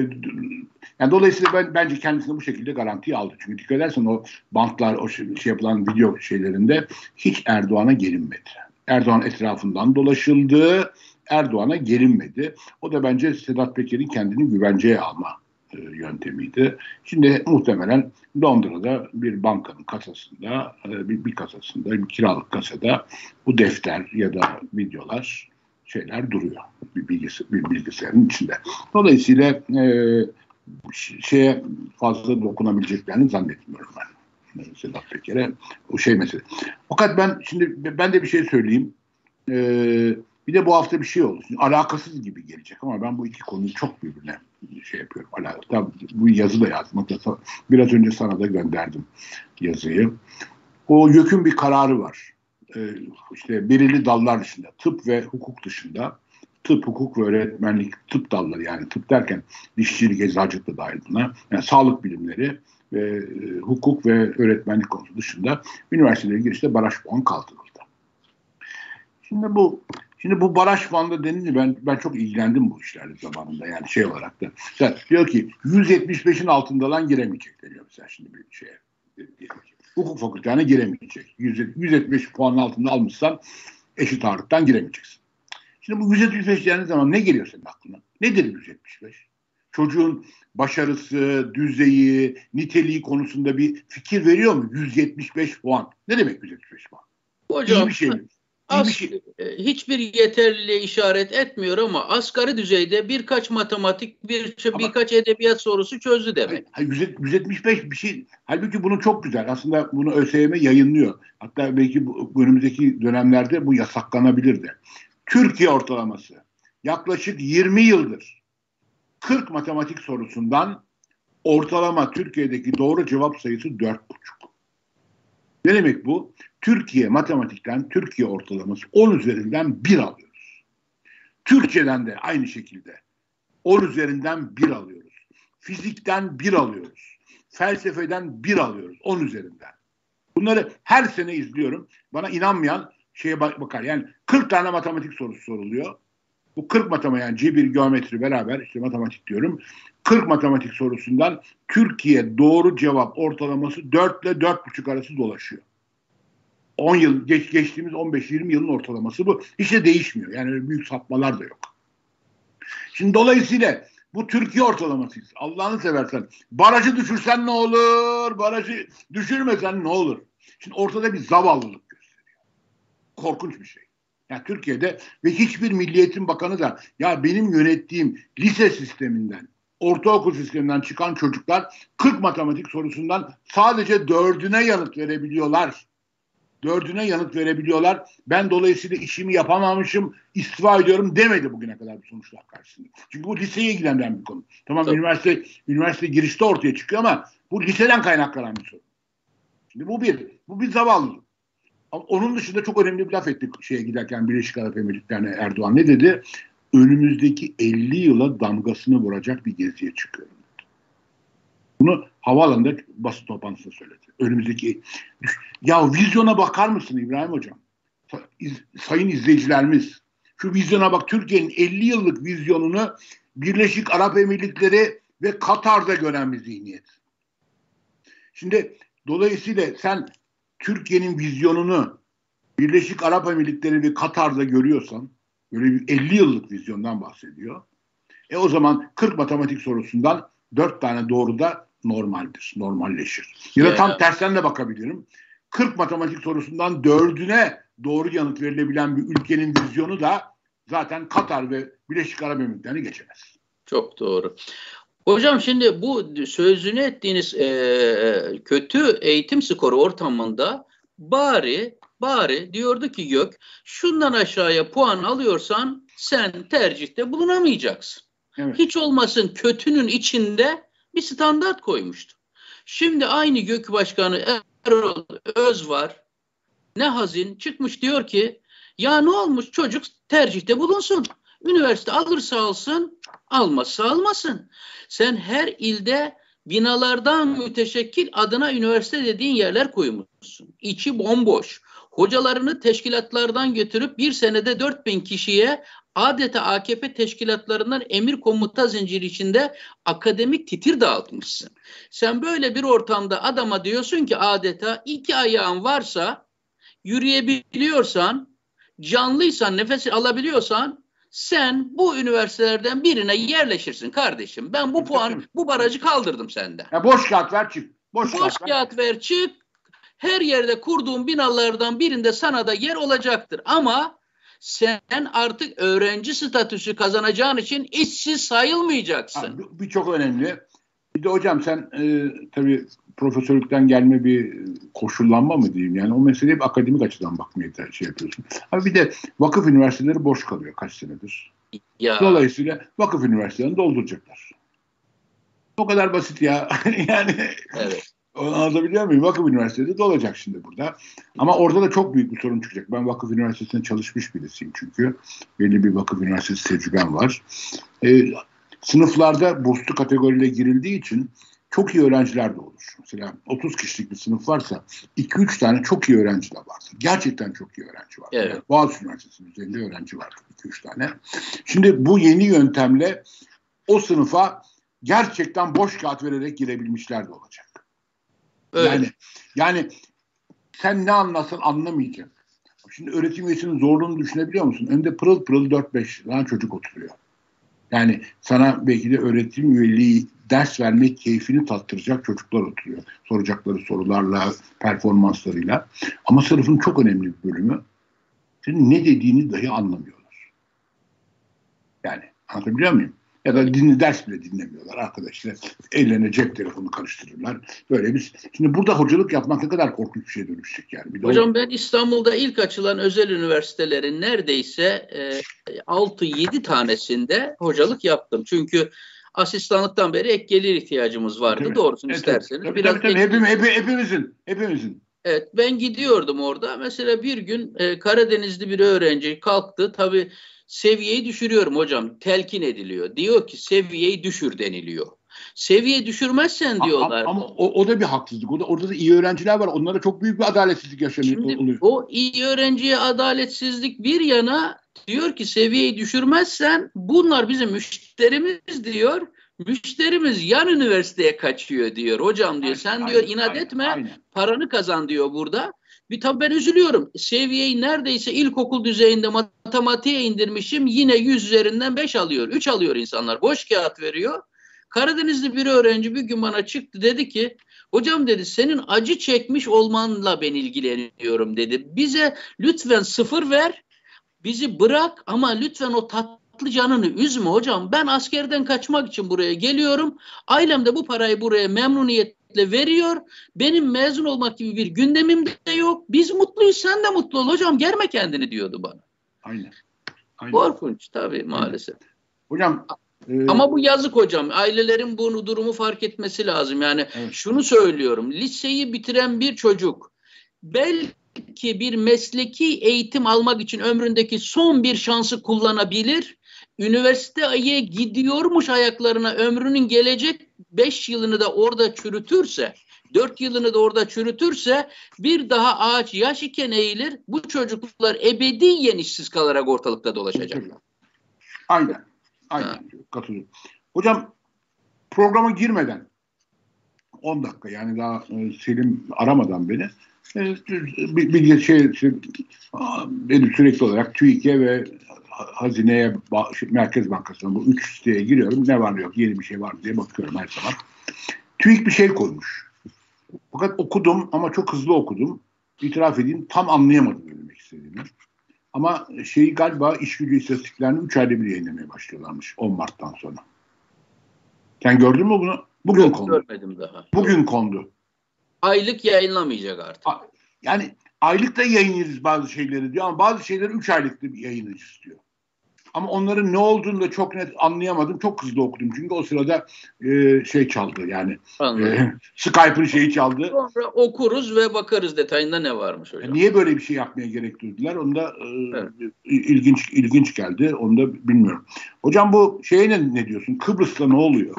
yani dolayısıyla ben bence kendisini bu şekilde garantiye aldı. Çünkü dikkat edersen o bantlar, o şey, şey yapılan video şeylerinde hiç Erdoğan'a gelinmedi. Erdoğan etrafından dolaşıldı. Erdoğan'a gelinmedi. O da bence Sedat Peker'in kendini güvenceye alma e, yöntemiydi. Şimdi muhtemelen Londra'da bir bankanın kasasında, e, bir, bir kasasında, bir kiralık kasada bu defter ya da videolar şeyler duruyor bir, bilgisi, bir bilgisayarın içinde. Dolayısıyla e, şeye fazla dokunabileceklerini zannetmiyorum ben. Sedat Peker'e o şey mesele. Fakat ben şimdi ben de bir şey söyleyeyim. Ee, bir de bu hafta bir şey oldu. Şimdi alakasız gibi gelecek ama ben bu iki konuyu çok birbirine şey yapıyorum. Tabii bu yazı da yazdım. Biraz önce sana da gönderdim yazıyı. O YÖK'ün bir kararı var. Ee, işte belirli dallar dışında, tıp ve hukuk dışında, tıp, hukuk ve öğretmenlik, tıp dalları yani tıp derken dişçilik, eczacılık da dahil buna. Yani sağlık bilimleri ve e, hukuk ve öğretmenlik konusu dışında üniversitelere girişte baraj puan kaldırıldı. Şimdi bu Şimdi bu baraj bandı denince ben ben çok ilgilendim bu işlerle zamanında yani şey olarak da. Mesela diyor ki 175'in altında lan giremeyecek deniyor mesela şimdi bir şeye. Hukuk fakültesine giremeyecek. 175 puanın altında almışsan eşit ağırlıktan giremeyeceksin. Şimdi bu 175 dediğiniz zaman ne geliyor senin aklına? Nedir 175? Çocuğun başarısı, düzeyi, niteliği konusunda bir fikir veriyor mu? 175 puan. Ne demek 175 puan? Hocam, İyi bir şey mi? As, şey. E, hiçbir yeterliliğe işaret etmiyor ama asgari düzeyde birkaç matematik, bir ama, birkaç edebiyat sorusu çözdü demek. Hayır, 175 bir şey. Halbuki bunu çok güzel. Aslında bunu ÖSYM yayınlıyor. Hatta belki bu, önümüzdeki dönemlerde bu yasaklanabilirdi. Türkiye ortalaması yaklaşık 20 yıldır 40 matematik sorusundan ortalama Türkiye'deki doğru cevap sayısı 4,5. Ne demek bu? Türkiye matematikten Türkiye ortalaması 10 üzerinden 1 alıyoruz. Türkçeden de aynı şekilde 10 üzerinden 1 alıyoruz. Fizikten 1 alıyoruz. Felsefeden 1 alıyoruz 10 üzerinden. Bunları her sene izliyorum. Bana inanmayan şeye bakar. Yani 40 tane matematik sorusu soruluyor. Bu 40 matematik yani cebir, geometri beraber işte matematik diyorum. 40 matematik sorusundan Türkiye doğru cevap ortalaması 4 ile 4,5 arası dolaşıyor. 10 yıl geç, geçtiğimiz 15-20 yılın ortalaması bu. Hiç de değişmiyor. Yani büyük sapmalar da yok. Şimdi dolayısıyla bu Türkiye ortalamasıyız. Allah'ını seversen. Barajı düşürsen ne olur? Barajı düşürmesen ne olur? Şimdi ortada bir zavallılık gösteriyor. Korkunç bir şey. Yani Türkiye'de ve hiçbir milliyetin bakanı da ya benim yönettiğim lise sisteminden ortaokul sisteminden çıkan çocuklar 40 matematik sorusundan sadece dördüne yanıt verebiliyorlar dördüne yanıt verebiliyorlar. Ben dolayısıyla işimi yapamamışım, istifa ediyorum demedi bugüne kadar bu sonuçlar karşısında. Çünkü bu liseye ilgilendiren bir konu. Tamam Tabii. üniversite üniversite girişte ortaya çıkıyor ama bu liseden kaynaklanan bir sorun. Şimdi bu bir, bu bir zavallı. Ama onun dışında çok önemli bir laf ettik şeye giderken Birleşik Arap Emirlikleri'ne Erdoğan ne dedi? Önümüzdeki 50 yıla damgasını vuracak bir geziye çıkıyorum. Bunu havaalanında basın toplantısında söyledi. Önümüzdeki ya vizyona bakar mısın İbrahim Hocam? Sayın izleyicilerimiz şu vizyona bak Türkiye'nin 50 yıllık vizyonunu Birleşik Arap Emirlikleri ve Katar'da gören bir zihniyet. Şimdi dolayısıyla sen Türkiye'nin vizyonunu Birleşik Arap Emirlikleri ve Katar'da görüyorsan böyle bir 50 yıllık vizyondan bahsediyor. E o zaman 40 matematik sorusundan 4 tane doğru da normaldir, normalleşir. Ya da tam tersten de bakabilirim. 40 matematik sorusundan 4'üne doğru yanıt verilebilen bir ülkenin vizyonu da zaten Katar ve Birleşik Arap Emirlikleri'ni geçemez. Çok doğru. Hocam şimdi bu sözünü ettiğiniz e, kötü eğitim skoru ortamında bari bari diyordu ki Gök şundan aşağıya puan alıyorsan sen tercihte bulunamayacaksın. Evet. Hiç olmasın kötünün içinde bir standart koymuştu. Şimdi aynı GÖK Başkanı Erol Öz var. Ne hazin çıkmış diyor ki ya ne olmuş çocuk tercihte bulunsun. Üniversite alırsa alsın, almazsa almasın. Sen her ilde binalardan müteşekkil adına üniversite dediğin yerler koymuşsun. İçi bomboş. Hocalarını teşkilatlardan götürüp bir senede 4000 kişiye adeta AKP teşkilatlarından emir komuta zinciri içinde akademik titir dağıtmışsın. Sen böyle bir ortamda adama diyorsun ki adeta iki ayağın varsa yürüyebiliyorsan, canlıysan, nefes alabiliyorsan sen bu üniversitelerden birine yerleşirsin kardeşim. Ben bu puan, bu barajı kaldırdım senden. Ya boş kağıt ver çık. Boş, boş kağıt, kağıt ver çık. Her yerde kurduğun binalardan birinde sana da yer olacaktır. Ama sen artık öğrenci statüsü kazanacağın için işsiz sayılmayacaksın. Bu, çok önemli. Bir de hocam sen e, tabii profesörlükten gelme bir koşullanma mı diyeyim yani o meseleye bir akademik açıdan bakmaya şey yapıyorsun. Ama bir de vakıf üniversiteleri boş kalıyor kaç senedir. Ya. Dolayısıyla vakıf üniversitelerini dolduracaklar. O kadar basit ya. yani evet. Anlatabiliyor muyum? Vakıf Üniversitesi de olacak şimdi burada. Ama orada da çok büyük bir sorun çıkacak. Ben Vakıf Üniversitesi'nde çalışmış birisiyim çünkü. Belli bir Vakıf Üniversitesi tecrübem var. Ee, sınıflarda burslu kategoriyle girildiği için çok iyi öğrenciler de olur. Mesela 30 kişilik bir sınıf varsa 2-3 tane çok iyi öğrenci de vardır. Gerçekten çok iyi öğrenci var. Evet. Boğaziçi Üniversitesi'nin üzerinde öğrenci vardır 2-3 tane. Şimdi bu yeni yöntemle o sınıfa gerçekten boş kağıt vererek girebilmişler de olacak. Evet. Yani yani sen ne anlasın anlamayacak. Şimdi öğretim üyesinin zorluğunu düşünebiliyor musun? Önde pırıl pırıl 4-5 tane çocuk oturuyor. Yani sana belki de öğretim üyeliği ders vermek keyfini tattıracak çocuklar oturuyor. Soracakları sorularla, performanslarıyla. Ama sınıfın çok önemli bir bölümü senin ne dediğini dahi anlamıyorlar. Yani anlatabiliyor muyum? Ya da dinli ders bile dinlemiyorlar arkadaşlar. Ellerine cep telefonu karıştırırlar. Böyle biz şimdi burada hocalık yapmak ne kadar korkunç bir şey dönüşecek yani. Bir Hocam o... ben İstanbul'da ilk açılan özel üniversitelerin neredeyse e, 6-7 tanesinde hocalık yaptım. Çünkü asistanlıktan beri ek gelir ihtiyacımız vardı. Tabii. Doğrusunu evet, isterseniz. Tabii, Biraz tabii, tabii. Hepim, hep, hepimizin. Hepimizin. Evet ben gidiyordum orada. Mesela bir gün e, Karadenizli bir öğrenci kalktı. Tabii seviyeyi düşürüyorum hocam. Telkin ediliyor. Diyor ki seviyeyi düşür deniliyor. Seviye düşürmezsen diyorlar. Ama, ama o, o da bir haksızlık. O da, orada da iyi öğrenciler var. Onlara çok büyük bir adaletsizlik yaşanıyor. Şimdi oluyor. o iyi öğrenciye adaletsizlik bir yana diyor ki seviyeyi düşürmezsen bunlar bizim müşterimiz diyor. Müşterimiz yan üniversiteye kaçıyor diyor. Hocam diyor sen aynen, diyor inat aynen, etme aynen. paranı kazan diyor burada. Bir tabii ben üzülüyorum. Seviyeyi neredeyse ilkokul düzeyinde matematiğe indirmişim. Yine 100 üzerinden 5 alıyor. 3 alıyor insanlar. Boş kağıt veriyor. Karadenizli bir öğrenci bir gün bana çıktı dedi ki hocam dedi senin acı çekmiş olmanla ben ilgileniyorum dedi. Bize lütfen sıfır ver bizi bırak ama lütfen o tatlı canını üzme hocam. Ben askerden kaçmak için buraya geliyorum. Ailem de bu parayı buraya memnuniyetle veriyor. Benim mezun olmak gibi bir gündemim de yok. Biz mutluyuz sen de mutlu ol hocam. Germe kendini diyordu bana. Aynen. Aynen. Korkunç tabii maalesef. Hocam ee, Ama bu yazık hocam. Ailelerin bunu durumu fark etmesi lazım. Yani evet. şunu söylüyorum. Liseyi bitiren bir çocuk belki bir mesleki eğitim almak için ömründeki son bir şansı kullanabilir. Üniversiteye gidiyormuş ayaklarına ömrünün gelecek beş yılını da orada çürütürse, dört yılını da orada çürütürse bir daha ağaç yaş iken eğilir. Bu çocuklar ebediyen işsiz kalarak ortalıkta dolaşacaklar. Aynen. Aynen katılıyorum. Hocam programa girmeden 10 dakika yani daha e, Selim aramadan beni e, bir, bir şey, şey sürekli olarak TÜİK'e ve Hazine'ye Merkez Bankası'na bu üç siteye giriyorum. Ne var ne yok yeni bir şey var diye bakıyorum her zaman. TÜİK bir şey koymuş. Fakat okudum ama çok hızlı okudum. İtiraf edeyim tam anlayamadım ne demek istediğini. Ama şeyi galiba iş gücü istatistiklerini 3 ayda bir yayınlamaya başlıyorlarmış 10 Mart'tan sonra. Sen gördün mü bunu? Bugün Yok, kondu. Görmedim daha. Bugün kondu. Aylık yayınlamayacak artık. Yani aylık da yayınlarız bazı şeyleri diyor ama bazı şeyleri 3 aylık da bir yayınlayacağız diyor. Ama onların ne olduğunu da çok net anlayamadım. Çok hızlı okudum. Çünkü o sırada e, şey çaldı yani. E, Skype'ın şeyi çaldı. Sonra okuruz ve bakarız detayında ne varmış hocam. Niye böyle bir şey yapmaya gerek duydular? Onu da e, evet. ilginç ilginç geldi. Onu da bilmiyorum. Hocam bu şeye ne, ne diyorsun? Kıbrıs'ta ne oluyor?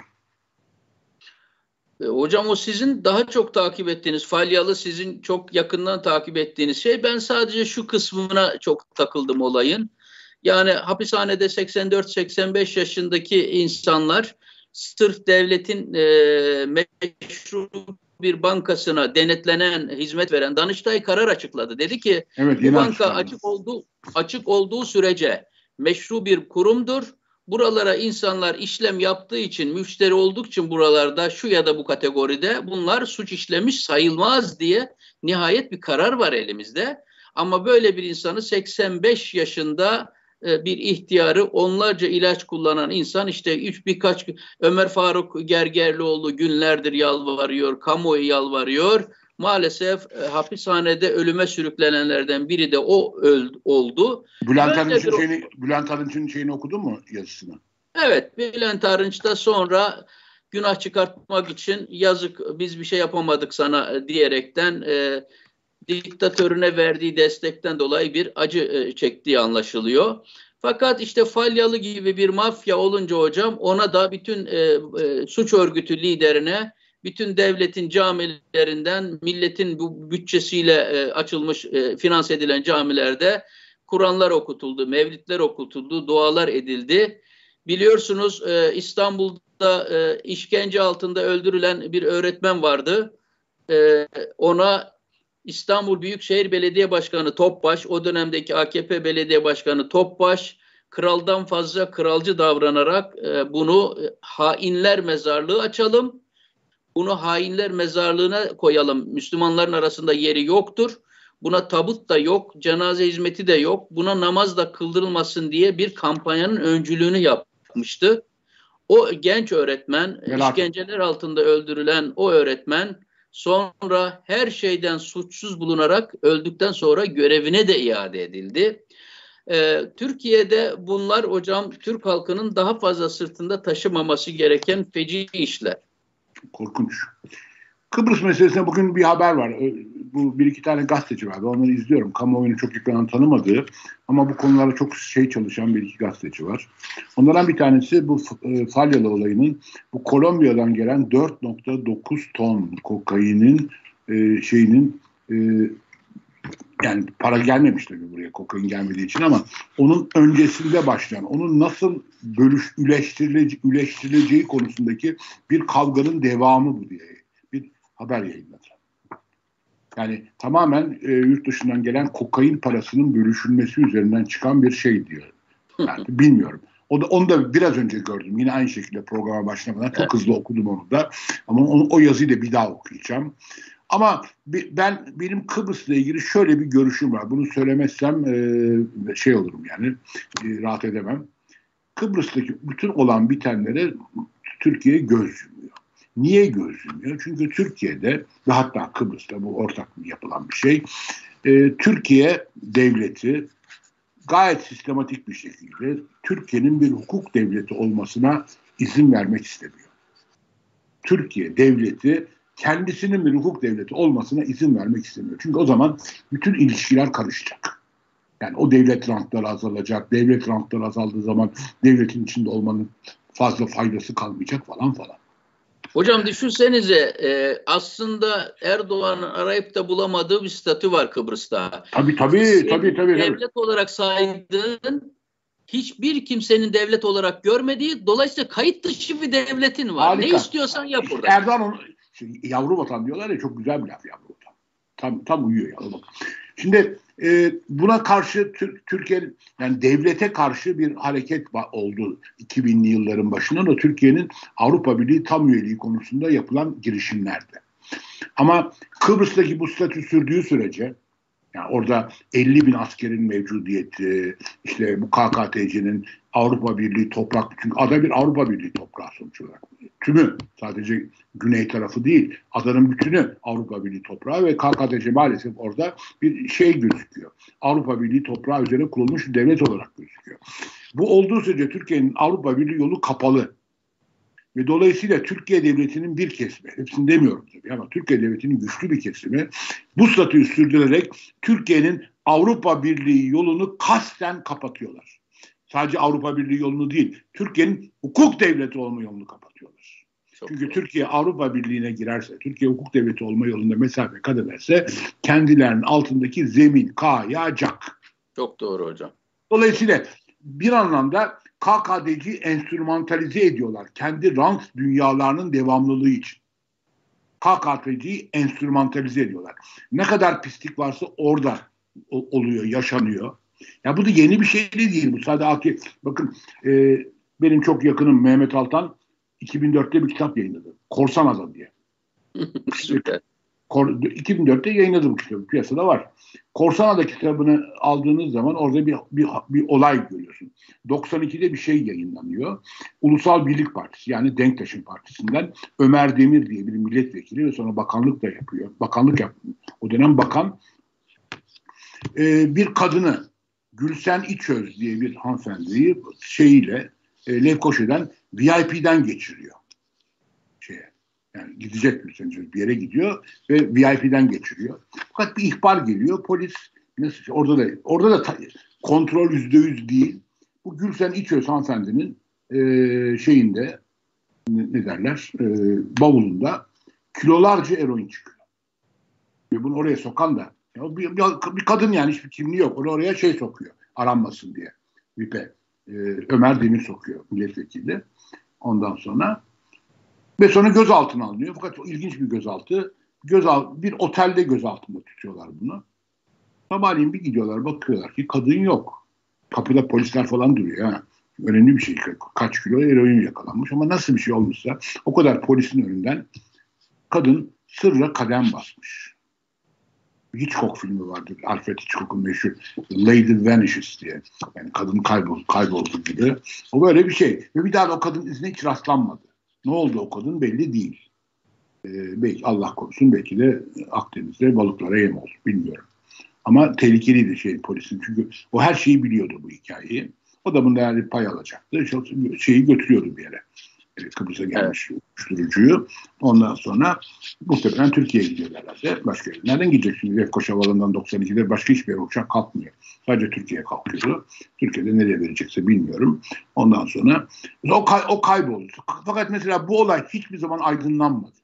E, hocam o sizin daha çok takip ettiğiniz, Falyalı sizin çok yakından takip ettiğiniz şey. Ben sadece şu kısmına çok takıldım olayın. Yani hapishanede 84-85 yaşındaki insanlar sırf devletin e, meşru bir bankasına denetlenen, hizmet veren Danıştay karar açıkladı. Dedi ki evet, bu banka açık olduğu açık olduğu sürece meşru bir kurumdur buralara insanlar işlem yaptığı için, müşteri olduk için buralarda şu ya da bu kategoride bunlar suç işlemiş sayılmaz diye nihayet bir karar var elimizde. Ama böyle bir insanı 85 yaşında e, bir ihtiyarı onlarca ilaç kullanan insan işte üç birkaç Ömer Faruk Gergerlioğlu günlerdir yalvarıyor, kamuoyu yalvarıyor. Maalesef e, hapishanede ölüme sürüklenenlerden biri de o öl, oldu. Bülent Arınç'ın şeyini, Bülent Arınç'ın şeyini okudun mu yazısını? Evet, Bülent Arınç da sonra günah çıkartmak için yazık biz bir şey yapamadık sana diyerekten e, diktatörüne verdiği destekten dolayı bir acı e, çektiği anlaşılıyor. Fakat işte Falyalı gibi bir mafya olunca hocam ona da bütün e, e, suç örgütü liderine bütün devletin camilerinden milletin bu bütçesiyle e, açılmış, e, finanse edilen camilerde Kur'anlar okutuldu, mevlitler okutuldu, dualar edildi. Biliyorsunuz e, İstanbul'da e, işkence altında öldürülen bir öğretmen vardı. E, ona İstanbul Büyükşehir Belediye Başkanı Topbaş, o dönemdeki AKP Belediye Başkanı Topbaş, kraldan fazla kralcı davranarak e, bunu e, hainler mezarlığı açalım bunu hainler mezarlığına koyalım. Müslümanların arasında yeri yoktur. Buna tabut da yok, cenaze hizmeti de yok. Buna namaz da kıldırılmasın diye bir kampanyanın öncülüğünü yapmıştı. O genç öğretmen, Helal. işkenceler altında öldürülen o öğretmen sonra her şeyden suçsuz bulunarak öldükten sonra görevine de iade edildi. Ee, Türkiye'de bunlar hocam Türk halkının daha fazla sırtında taşımaması gereken feci işler. Korkunç. Kıbrıs meselesine bugün bir haber var. Bu bir iki tane gazeteci var. Onları izliyorum. Kamuoyunu çok yakından tanımadığı ama bu konularda çok şey çalışan bir iki gazeteci var. Onlardan bir tanesi bu e, Falyalı olayının bu Kolombiya'dan gelen 4.9 ton kokainin e, şeyinin e, yani para gelmemiş tabii buraya kokain gelmediği için ama onun öncesinde başlayan, onun nasıl bölüş, üleştirilece, üleştirileceği konusundaki bir kavganın devamı bu diye bir haber yayınladı. Yani tamamen e, yurt dışından gelen kokain parasının bölüşülmesi üzerinden çıkan bir şey diyor. Yani bilmiyorum. O da, onu da biraz önce gördüm. Yine aynı şekilde programa başlamadan çok hızlı okudum onu da. Ama onu, o yazıyı da bir daha okuyacağım. Ama ben benim Kıbrıs'la ilgili şöyle bir görüşüm var. Bunu söylemezsem e, şey olurum yani e, rahat edemem. Kıbrıs'taki bütün olan bitenlere Türkiye göz yumuyor. Niye göz yumuyor? Çünkü Türkiye'de ve hatta Kıbrıs'ta bu ortak yapılan bir şey. E, Türkiye devleti gayet sistematik bir şekilde Türkiye'nin bir hukuk devleti olmasına izin vermek istemiyor. Türkiye devleti kendisinin bir hukuk devleti olmasına izin vermek istemiyor. Çünkü o zaman bütün ilişkiler karışacak. Yani o devlet rantları azalacak. Devlet rantları azaldığı zaman devletin içinde olmanın fazla faydası kalmayacak falan falan. Hocam düşünsenize e, aslında Erdoğan'ın arayıp da bulamadığı bir statü var Kıbrıs'ta. Tabii tabii Senin tabii tabii. Devlet tabii. olarak saydığın hiçbir kimsenin devlet olarak görmediği dolayısıyla kayıt dışı bir devletin var. Harika. Ne istiyorsan yap burada. Erdoğan onu, Şimdi yavru vatan diyorlar ya çok güzel bir laf yavru vatan. Tam, tam uyuyor yavru vatan. Şimdi e, buna karşı Türkiye yani devlete karşı bir hareket oldu 2000'li yılların başında da Türkiye'nin Avrupa Birliği tam üyeliği konusunda yapılan girişimlerde. Ama Kıbrıs'taki bu statü sürdüğü sürece yani orada 50 bin askerin mevcudiyeti, işte bu KKTC'nin Avrupa Birliği toprak, çünkü ada bir Avrupa Birliği toprağı sonuç olarak. Tümü, sadece güney tarafı değil, adanın bütünü Avrupa Birliği toprağı ve KKTC maalesef orada bir şey gözüküyor. Avrupa Birliği toprağı üzerine kurulmuş devlet olarak gözüküyor. Bu olduğu sürece Türkiye'nin Avrupa Birliği yolu kapalı. Ve dolayısıyla Türkiye Devleti'nin bir kesimi, hepsini demiyorum tabii ama Türkiye Devleti'nin güçlü bir kesimi bu statüyü sürdürerek Türkiye'nin Avrupa Birliği yolunu kasten kapatıyorlar. Sadece Avrupa Birliği yolunu değil, Türkiye'nin hukuk devleti olma yolunu kapatıyorlar. Çok Çünkü doğru. Türkiye Avrupa Birliği'ne girerse, Türkiye hukuk devleti olma yolunda mesafe kat ederse kendilerinin altındaki zemin kayacak. Çok doğru hocam. Dolayısıyla bir anlamda KKDC enstrümantalize ediyorlar. Kendi rant dünyalarının devamlılığı için. KKTC'yi enstrümantalize ediyorlar. Ne kadar pislik varsa orada oluyor, yaşanıyor. Ya bu da yeni bir şey değil. Bu sadece bakın e, benim çok yakınım Mehmet Altan 2004'te bir kitap yayınladı. Korsan Adam diye. Süper. 2004'te yayınladı bu kitabı. Piyasada var. Korsanada kitabını aldığınız zaman orada bir, bir, bir olay görüyorsun. 92'de bir şey yayınlanıyor. Ulusal Birlik Partisi yani Denktaş'ın partisinden Ömer Demir diye bir milletvekili ve sonra bakanlık da yapıyor. Bakanlık yapıyor. O dönem bakan e, bir kadını Gülsen İçöz diye bir hanımefendiyi şeyiyle e, Levkoşe'den VIP'den geçiriyor. Yani gidecek İçöz bir yere gidiyor ve VIP'den geçiriyor. Fakat bir ihbar geliyor. Polis nasıl orada da orada da kontrol yüzde yüz değil. Bu Gülsen İçöz hanımefendinin e, şeyinde ne, ne derler e, bavulunda kilolarca eroin çıkıyor. Ve bunu oraya sokan da ya bir, bir, kadın yani hiçbir kimliği yok. Onu oraya şey sokuyor. Aranmasın diye. VIP'e. Ee, Ömer Demir sokuyor milletvekili. Ondan sonra ve sonra gözaltına alınıyor. Fakat ilginç bir gözaltı. Gözal bir otelde gözaltında tutuyorlar bunu. Sabahleyin bir gidiyorlar bakıyorlar ki kadın yok. Kapıda polisler falan duruyor. Ha. Önemli bir şey. Kaç kilo eroin yakalanmış ama nasıl bir şey olmuşsa o kadar polisin önünden kadın sırra kadem basmış. Hitchcock filmi vardır. Alfred Hitchcock'un meşhur Lady Vanishes diye. Yani kadın kaybol, kayboldu gibi. O böyle bir şey. Ve bir daha da o kadın izine hiç rastlanmadı. Ne oldu o kadın belli değil. Ee, belki Allah korusun belki de Akdeniz'de balıklara yem oldu. Bilmiyorum. Ama tehlikeliydi şey polisin. Çünkü o her şeyi biliyordu bu hikayeyi. O da bundan bir pay alacaktı. Şeyi götürüyordu bir yere. Kıbrıs'a gelmiş evet. uyuşturucuyu. Ondan sonra muhtemelen Türkiye'ye gidiyor herhalde. Başka yere. Nereden gidecek şimdi? Lefkoşa Havalanı'ndan 92'de başka hiçbir yere uçak kalkmıyor. Sadece Türkiye'ye kalkıyordu. Türkiye'de nereye verecekse bilmiyorum. Ondan sonra o, kay, o kayboldu. Fakat mesela bu olay hiçbir zaman aydınlanmadı.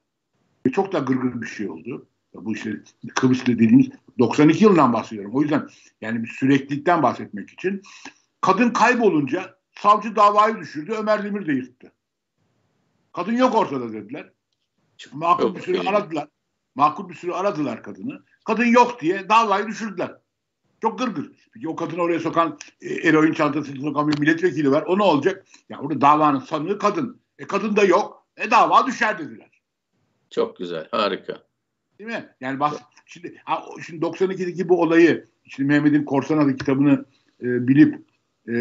Ve çok da gırgır bir şey oldu. Bu işte Kıbrıs'ta dediğimiz 92 yılından bahsediyorum. O yüzden yani bir süreklilikten bahsetmek için kadın kaybolunca savcı davayı düşürdü. Ömer Demir de yırttı. Kadın yok ortada dediler. Makul yok, bir süre aradılar. Makul bir süre aradılar kadını. Kadın yok diye davayı düşürdüler. Çok gırgır. Peki o kadını oraya sokan e, eroin çantasını sokan bir milletvekili var. O ne olacak? Ya orada davanın sanığı kadın. E kadın da yok. E dava düşer dediler. Çok güzel. Harika. Değil mi? Yani bak şimdi, ha, şimdi 92'deki bu olayı şimdi Mehmet'in Korsan adı kitabını e, bilip e,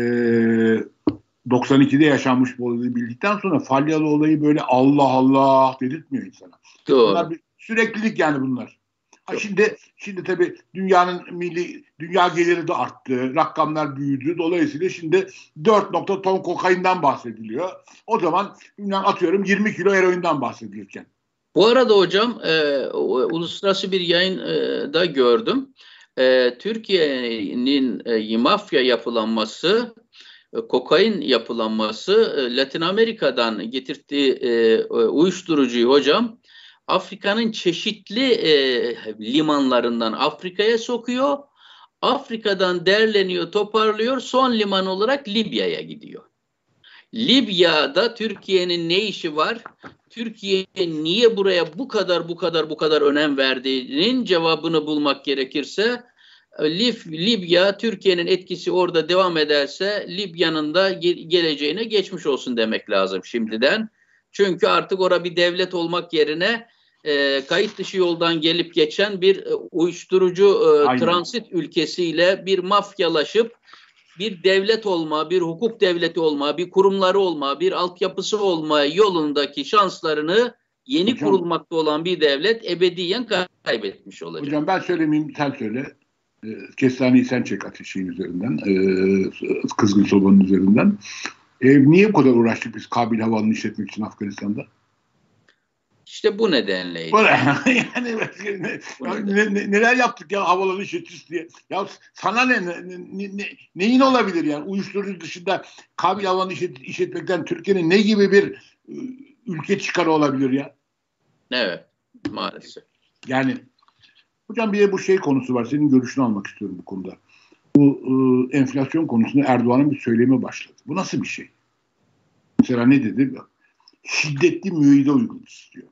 92'de yaşanmış bu olayı bildikten sonra Falyalı olayı böyle Allah Allah dedirtmiyor insana. Doğru. Bunlar bir süreklilik yani bunlar. Ha şimdi şimdi tabii dünyanın milli dünya geliri de arttı. Rakamlar büyüdü. Dolayısıyla şimdi 4 nokta ton kokainden bahsediliyor. O zaman atıyorum 20 kilo eroinden bahsedilirken. Bu arada hocam e, uluslararası bir yayında gördüm. E, Türkiye'nin e, mafya yapılanması e, kokain yapılanması e, Latin Amerika'dan getirdiği e, uyuşturucuyu hocam Afrika'nın çeşitli limanlarından Afrika'ya sokuyor. Afrika'dan derleniyor, toparlıyor. Son liman olarak Libya'ya gidiyor. Libya'da Türkiye'nin ne işi var? Türkiye niye buraya bu kadar bu kadar bu kadar önem verdiğinin cevabını bulmak gerekirse Lib Libya Türkiye'nin etkisi orada devam ederse Libya'nın da ge- geleceğine geçmiş olsun demek lazım şimdiden. Çünkü artık orada bir devlet olmak yerine e, kayıt dışı yoldan gelip geçen bir e, uyuşturucu e, transit ülkesiyle bir mafyalaşıp bir devlet olma, bir hukuk devleti olma, bir kurumları olma, bir altyapısı olma yolundaki şanslarını yeni Hocam, kurulmakta olan bir devlet ebediyen kaybetmiş olacak. Hocam ben söylemeyeyim sen söyle. E, kestaneyi sen çek ateşin üzerinden. E, kızgın sobanın üzerinden. E, niye bu kadar uğraştık biz Kabil Havalı'nı işletmek için Afganistan'da? İşte bu nedenle. yani ne, ne, ne, neler yaptık ya havalanı işletiriz diye. Ya sana ne, ne, ne, ne neyin olabilir yani uyuşturucu dışında kabil havalanı işlet, işletmekten Türkiye'nin ne gibi bir e, ülke çıkarı olabilir ya? Evet maalesef. Yani hocam bir de bu şey konusu var. Senin görüşünü almak istiyorum bu konuda. Bu e, enflasyon konusunda Erdoğan'ın bir söylemi başladı. Bu nasıl bir şey? Mesela ne dedi? Şiddetli müeyyide uygulamak istiyor.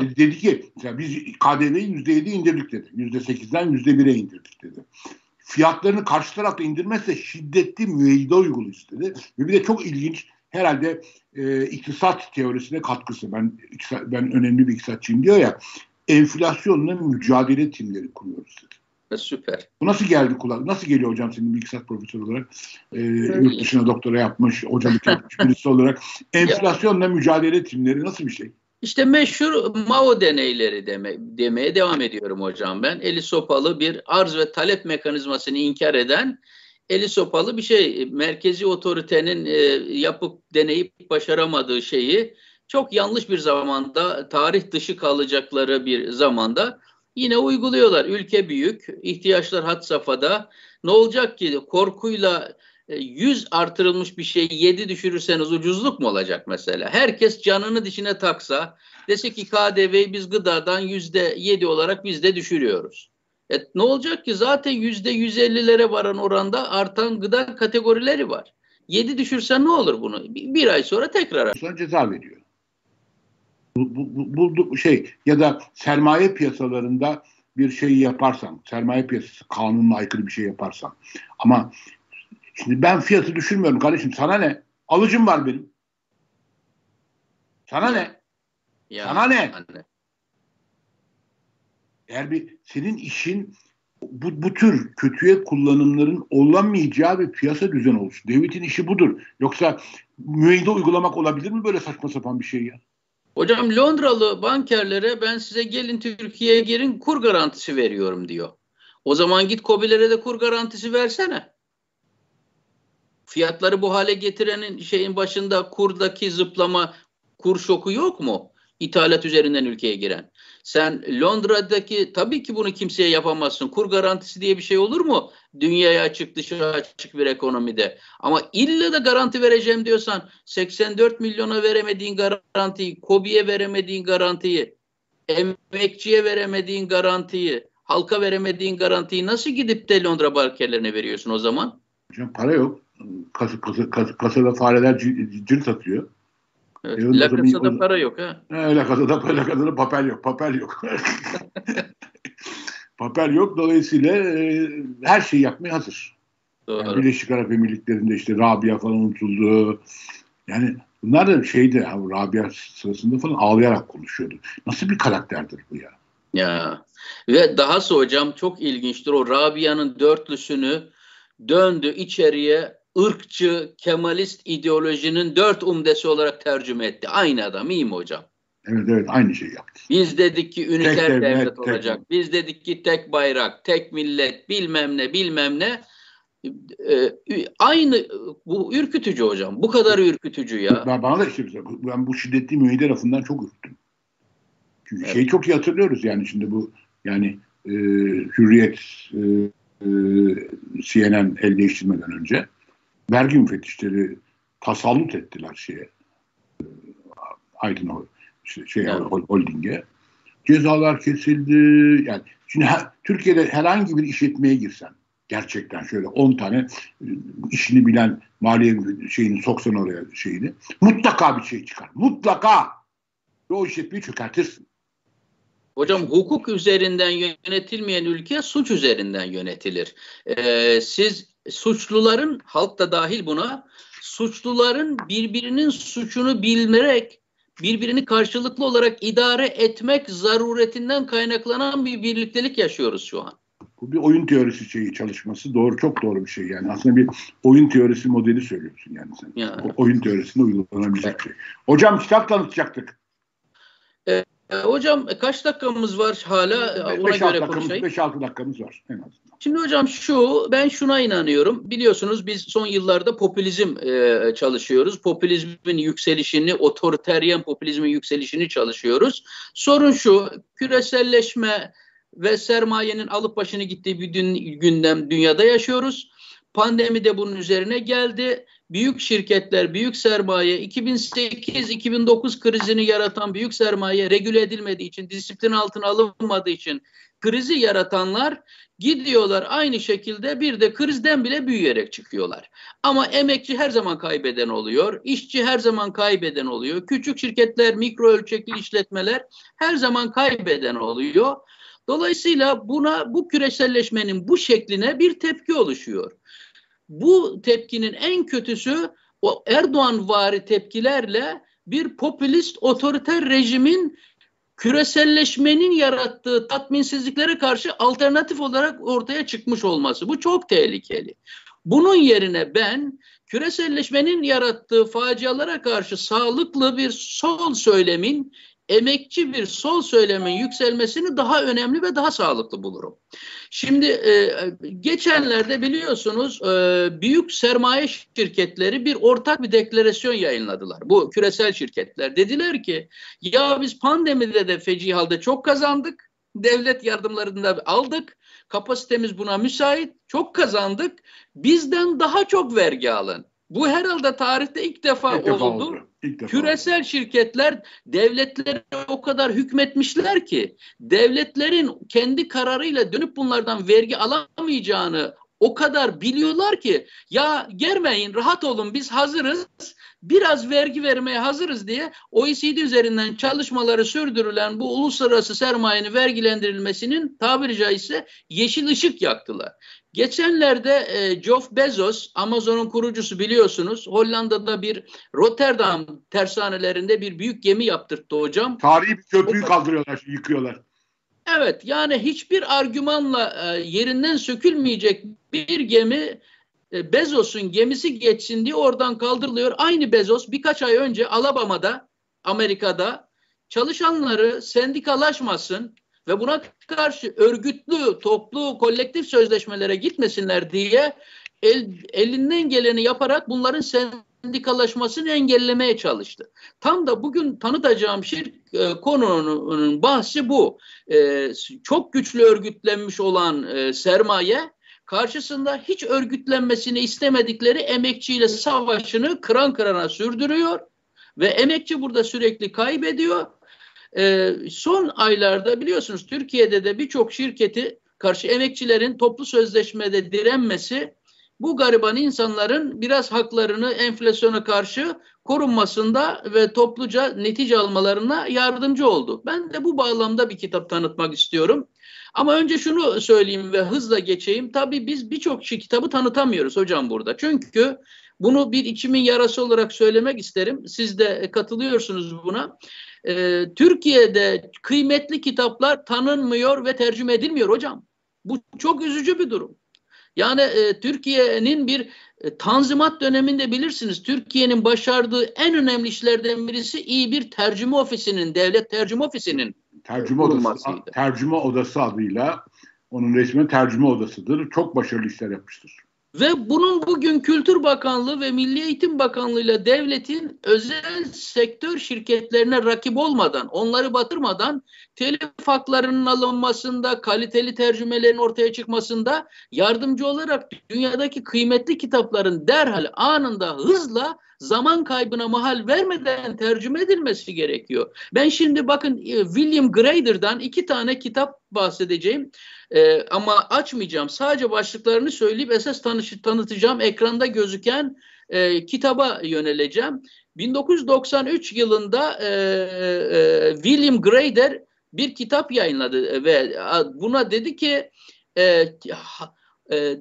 dedi ki mesela biz KDV'yi yüzde yedi indirdik dedi. Yüzde sekizden yüzde bire indirdik dedi. Fiyatlarını karşı tarafta indirmezse şiddetli müeyyide uygulu istedi. Ve bir de çok ilginç herhalde e, iktisat teorisine katkısı. Ben ben önemli bir iktisatçıyım diyor ya. Enflasyonla mücadele timleri kuruyoruz dedi. Süper. Bu nasıl geldi kulak? Nasıl geliyor hocam senin bilgisayar profesörü olarak? Ee, yurt dışına doktora yapmış, hocalık yapmış birisi olarak. Enflasyonla mücadele timleri nasıl bir şey? İşte meşhur Mao deneyleri deme, demeye devam ediyorum hocam ben. Eli sopalı bir arz ve talep mekanizmasını inkar eden eli sopalı bir şey. Merkezi otoritenin e, yapıp deneyip başaramadığı şeyi çok yanlış bir zamanda, tarih dışı kalacakları bir zamanda yine uyguluyorlar. Ülke büyük, ihtiyaçlar hat safhada. Ne olacak ki korkuyla 100 e, artırılmış bir şeyi 7 düşürürseniz ucuzluk mu olacak mesela? Herkes canını dişine taksa dese ki KDV'yi biz gıdadan %7 olarak biz de düşürüyoruz. E, ne olacak ki zaten %150'lere varan oranda artan gıda kategorileri var. 7 düşürsen ne olur bunu? Bir, bir ay sonra tekrar. Sonra ceza veriyor. Bu, bu, bu, şey ya da sermaye piyasalarında bir şey yaparsan, sermaye piyasası kanununa aykırı bir şey yaparsan ama Şimdi ben fiyatı düşürmüyorum kardeşim. Sana ne? Alıcım var benim. Sana ne? Ya, Sana ne? Anne. Eğer bir senin işin bu, bu tür kötüye kullanımların olamayacağı bir piyasa düzen olsun. Devletin işi budur. Yoksa müeyyide uygulamak olabilir mi böyle saçma sapan bir şey ya? Hocam Londralı bankerlere ben size gelin Türkiye'ye girin kur garantisi veriyorum diyor. O zaman git COBİ'lere de kur garantisi versene. Fiyatları bu hale getirenin şeyin başında kurdaki zıplama, kur şoku yok mu? İthalat üzerinden ülkeye giren. Sen Londra'daki tabii ki bunu kimseye yapamazsın. Kur garantisi diye bir şey olur mu? Dünyaya açık, dışarı açık bir ekonomide. Ama illa da garanti vereceğim diyorsan 84 milyona veremediğin garantiyi, KOBİ'ye veremediğin garantiyi, emekçiye veremediğin garantiyi, halka veremediğin garantiyi nasıl gidip de Londra bankerlerine veriyorsun o zaman? Hocam para yok kasa, kasa, kasa, kasada fareler cirit atıyor. E, La para yok ha. E, La Casa'da, La papel yok. Papel yok. papel yok. Dolayısıyla e, her şeyi yapmaya hazır. Doğru. Yani Birleşik Arap Emirlikleri'nde işte Rabia falan unutuldu. Yani bunlar da şeydi Rabia sırasında falan ağlayarak konuşuyordu. Nasıl bir karakterdir bu ya? Ya ve dahası hocam çok ilginçtir o Rabia'nın dörtlüsünü döndü içeriye ırkçı, kemalist ideolojinin dört umdesi olarak tercüme etti. Aynı adam iyi mi hocam? Evet evet aynı şeyi yaptı. Biz dedik ki üniter tek devlet, devlet olacak. Tek. Biz dedik ki tek bayrak, tek millet, bilmem ne bilmem ne. Ee, aynı bu ürkütücü hocam. Bu kadar ürkütücü ya. Ben, bana da işte ben bu şiddetli müeyyide lafından çok ürktüm. Çünkü evet. şeyi çok iyi hatırlıyoruz yani şimdi bu yani e, Hürriyet e, e, CNN el değiştirmeden önce vergi müfettişleri tasallut ettiler şeye Aydın şey, şey evet. Holding'e. Cezalar kesildi. Yani şimdi her, Türkiye'de herhangi bir işletmeye girsen gerçekten şöyle 10 tane işini bilen maliye şeyini soksan oraya şeyini mutlaka bir şey çıkar. Mutlaka. Ve o işletmeyi çökertirsin. Hocam hukuk üzerinden yönetilmeyen ülke suç üzerinden yönetilir. Ee, siz suçluların halk da dahil buna suçluların birbirinin suçunu bilmerek birbirini karşılıklı olarak idare etmek zaruretinden kaynaklanan bir birliktelik yaşıyoruz şu an. Bu bir oyun teorisi şeyi çalışması doğru çok doğru bir şey yani aslında bir oyun teorisi modeli söylüyorsun yani sen. Yani. O oyun teorisinde uygulanabilecek evet. şey. Hocam kitap tanıtacaktık. Evet. hocam kaç dakikamız var hala? Ona 5, göre konuşayım. 5-6 dakikamız var en azından. Şimdi hocam şu, ben şuna inanıyorum. Biliyorsunuz biz son yıllarda popülizm e, çalışıyoruz. Popülizmin yükselişini, otoriteryen popülizmin yükselişini çalışıyoruz. Sorun şu, küreselleşme ve sermayenin alıp başını gittiği bir dün, gündem dünyada yaşıyoruz. Pandemi de bunun üzerine geldi. Büyük şirketler, büyük sermaye, 2008-2009 krizini yaratan büyük sermaye regüle edilmediği için, disiplin altına alınmadığı için krizi yaratanlar gidiyorlar aynı şekilde bir de krizden bile büyüyerek çıkıyorlar. Ama emekçi her zaman kaybeden oluyor, işçi her zaman kaybeden oluyor, küçük şirketler, mikro ölçekli işletmeler her zaman kaybeden oluyor. Dolayısıyla buna bu küreselleşmenin bu şekline bir tepki oluşuyor. Bu tepkinin en kötüsü o Erdoğan vari tepkilerle bir popülist otoriter rejimin küreselleşmenin yarattığı tatminsizliklere karşı alternatif olarak ortaya çıkmış olması. Bu çok tehlikeli. Bunun yerine ben küreselleşmenin yarattığı facialara karşı sağlıklı bir sol söylemin emekçi bir sol söylemin yükselmesini daha önemli ve daha sağlıklı bulurum. Şimdi e, geçenlerde biliyorsunuz e, büyük sermaye şirketleri bir ortak bir deklarasyon yayınladılar. Bu küresel şirketler dediler ki ya biz pandemide de feci halde çok kazandık. Devlet yardımlarını da aldık. Kapasitemiz buna müsait. Çok kazandık. Bizden daha çok vergi alın. Bu herhalde tarihte ilk defa ilk. Defa oldu. Küresel şirketler devletlere o kadar hükmetmişler ki devletlerin kendi kararıyla dönüp bunlardan vergi alamayacağını o kadar biliyorlar ki ya germeyin rahat olun biz hazırız biraz vergi vermeye hazırız diye OECD üzerinden çalışmaları sürdürülen bu uluslararası sermayenin vergilendirilmesinin tabiri caizse yeşil ışık yaktılar. Geçenlerde e, Jeff Bezos, Amazon'un kurucusu biliyorsunuz, Hollanda'da bir Rotterdam tersanelerinde bir büyük gemi yaptırttı hocam. Tarihi bir köprüyü kaldırıyorlar, yıkıyorlar. Evet, yani hiçbir argümanla e, yerinden sökülmeyecek bir gemi e, Bezos'un gemisi geçsin diye oradan kaldırılıyor. Aynı Bezos birkaç ay önce Alabama'da, Amerika'da çalışanları sendikalaşmasın, ve buna karşı örgütlü, toplu, kolektif sözleşmelere gitmesinler diye el, elinden geleni yaparak bunların sendikalaşmasını engellemeye çalıştı. Tam da bugün tanıtacağım şey e, konunun bahsi bu. E, çok güçlü örgütlenmiş olan e, sermaye karşısında hiç örgütlenmesini istemedikleri emekçiyle savaşını kıran kırana sürdürüyor ve emekçi burada sürekli kaybediyor e, son aylarda biliyorsunuz Türkiye'de de birçok şirketi karşı emekçilerin toplu sözleşmede direnmesi bu gariban insanların biraz haklarını enflasyona karşı korunmasında ve topluca netice almalarına yardımcı oldu. Ben de bu bağlamda bir kitap tanıtmak istiyorum. Ama önce şunu söyleyeyim ve hızla geçeyim. Tabii biz birçok kitabı tanıtamıyoruz hocam burada. Çünkü bunu bir içimin yarası olarak söylemek isterim. Siz de katılıyorsunuz buna e, Türkiye'de kıymetli kitaplar tanınmıyor ve tercüme edilmiyor hocam. Bu çok üzücü bir durum. Yani e, Türkiye'nin bir e, tanzimat döneminde bilirsiniz Türkiye'nin başardığı en önemli işlerden birisi iyi bir tercüme ofisinin, devlet tercüme ofisinin tercüme odası, tercüme odası adıyla onun resmi tercüme odasıdır. Çok başarılı işler yapmıştır. Ve bunun bugün Kültür Bakanlığı ve Milli Eğitim Bakanlığı ile devletin özel sektör şirketlerine rakip olmadan, onları batırmadan telif haklarının alınmasında, kaliteli tercümelerin ortaya çıkmasında yardımcı olarak dünyadaki kıymetli kitapların derhal anında hızla zaman kaybına mahal vermeden tercüme edilmesi gerekiyor. Ben şimdi bakın e, William Grader'dan iki tane kitap bahsedeceğim. Ee, ama açmayacağım. Sadece başlıklarını söyleyip esas tanışı, tanıtacağım. Ekranda gözüken e, kitaba yöneleceğim. 1993 yılında e, e, William Grader bir kitap yayınladı ve buna dedi ki e, e,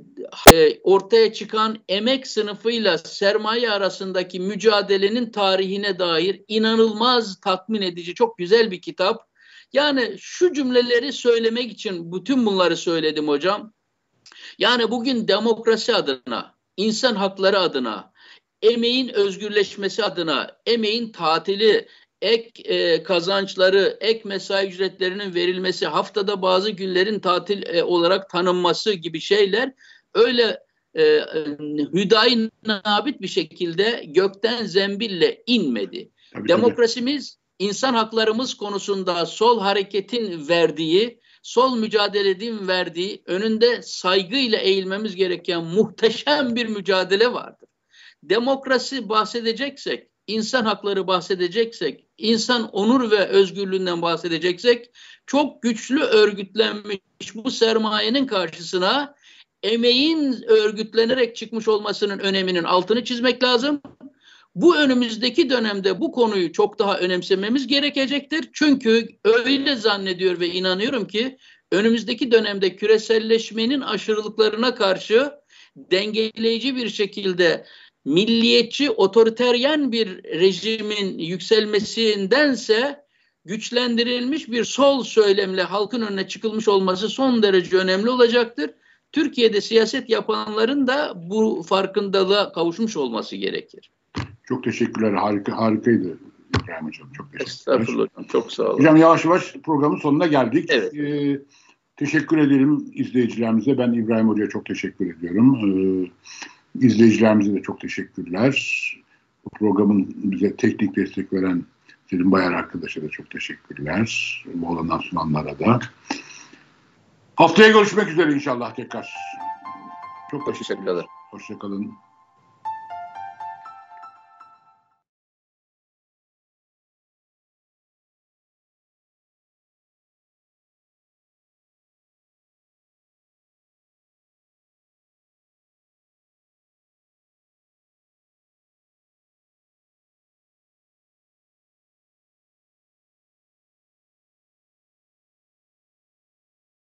e, ortaya çıkan emek sınıfıyla sermaye arasındaki mücadelenin tarihine dair inanılmaz tatmin edici çok güzel bir kitap. Yani şu cümleleri söylemek için bütün bunları söyledim hocam. Yani bugün demokrasi adına, insan hakları adına, emeğin özgürleşmesi adına, emeğin tatili, ek e, kazançları, ek mesai ücretlerinin verilmesi, haftada bazı günlerin tatil e, olarak tanınması gibi şeyler öyle e, hüdayi nabit bir şekilde gökten zembille inmedi. Tabii, Demokrasimiz. İnsan haklarımız konusunda sol hareketin verdiği, sol mücadelenin verdiği, önünde saygıyla eğilmemiz gereken muhteşem bir mücadele vardır. Demokrasi bahsedeceksek, insan hakları bahsedeceksek, insan onur ve özgürlüğünden bahsedeceksek, çok güçlü örgütlenmiş bu sermayenin karşısına emeğin örgütlenerek çıkmış olmasının öneminin altını çizmek lazım. Bu önümüzdeki dönemde bu konuyu çok daha önemsememiz gerekecektir. Çünkü öyle zannediyor ve inanıyorum ki önümüzdeki dönemde küreselleşmenin aşırılıklarına karşı dengeleyici bir şekilde milliyetçi, otoriteryen bir rejimin yükselmesindense güçlendirilmiş bir sol söylemle halkın önüne çıkılmış olması son derece önemli olacaktır. Türkiye'de siyaset yapanların da bu farkındalığa kavuşmuş olması gerekir. Çok teşekkürler. Harika, harikaydı İbrahim Hocam. Çok teşekkürler. Estağfurullah hocam. Çok sağ olun. Hocam yavaş yavaş programın sonuna geldik. Evet. Ee, teşekkür ederim izleyicilerimize. Ben İbrahim Hoca'ya çok teşekkür ediyorum. Ee, izleyicilerimize de çok teşekkürler. Bu programın bize teknik destek veren Selim Bayar arkadaşa da çok teşekkürler. Bu olandan sunanlara da. Haftaya görüşmek üzere inşallah tekrar. Çok teşekkür ederim. Hoşçakalın.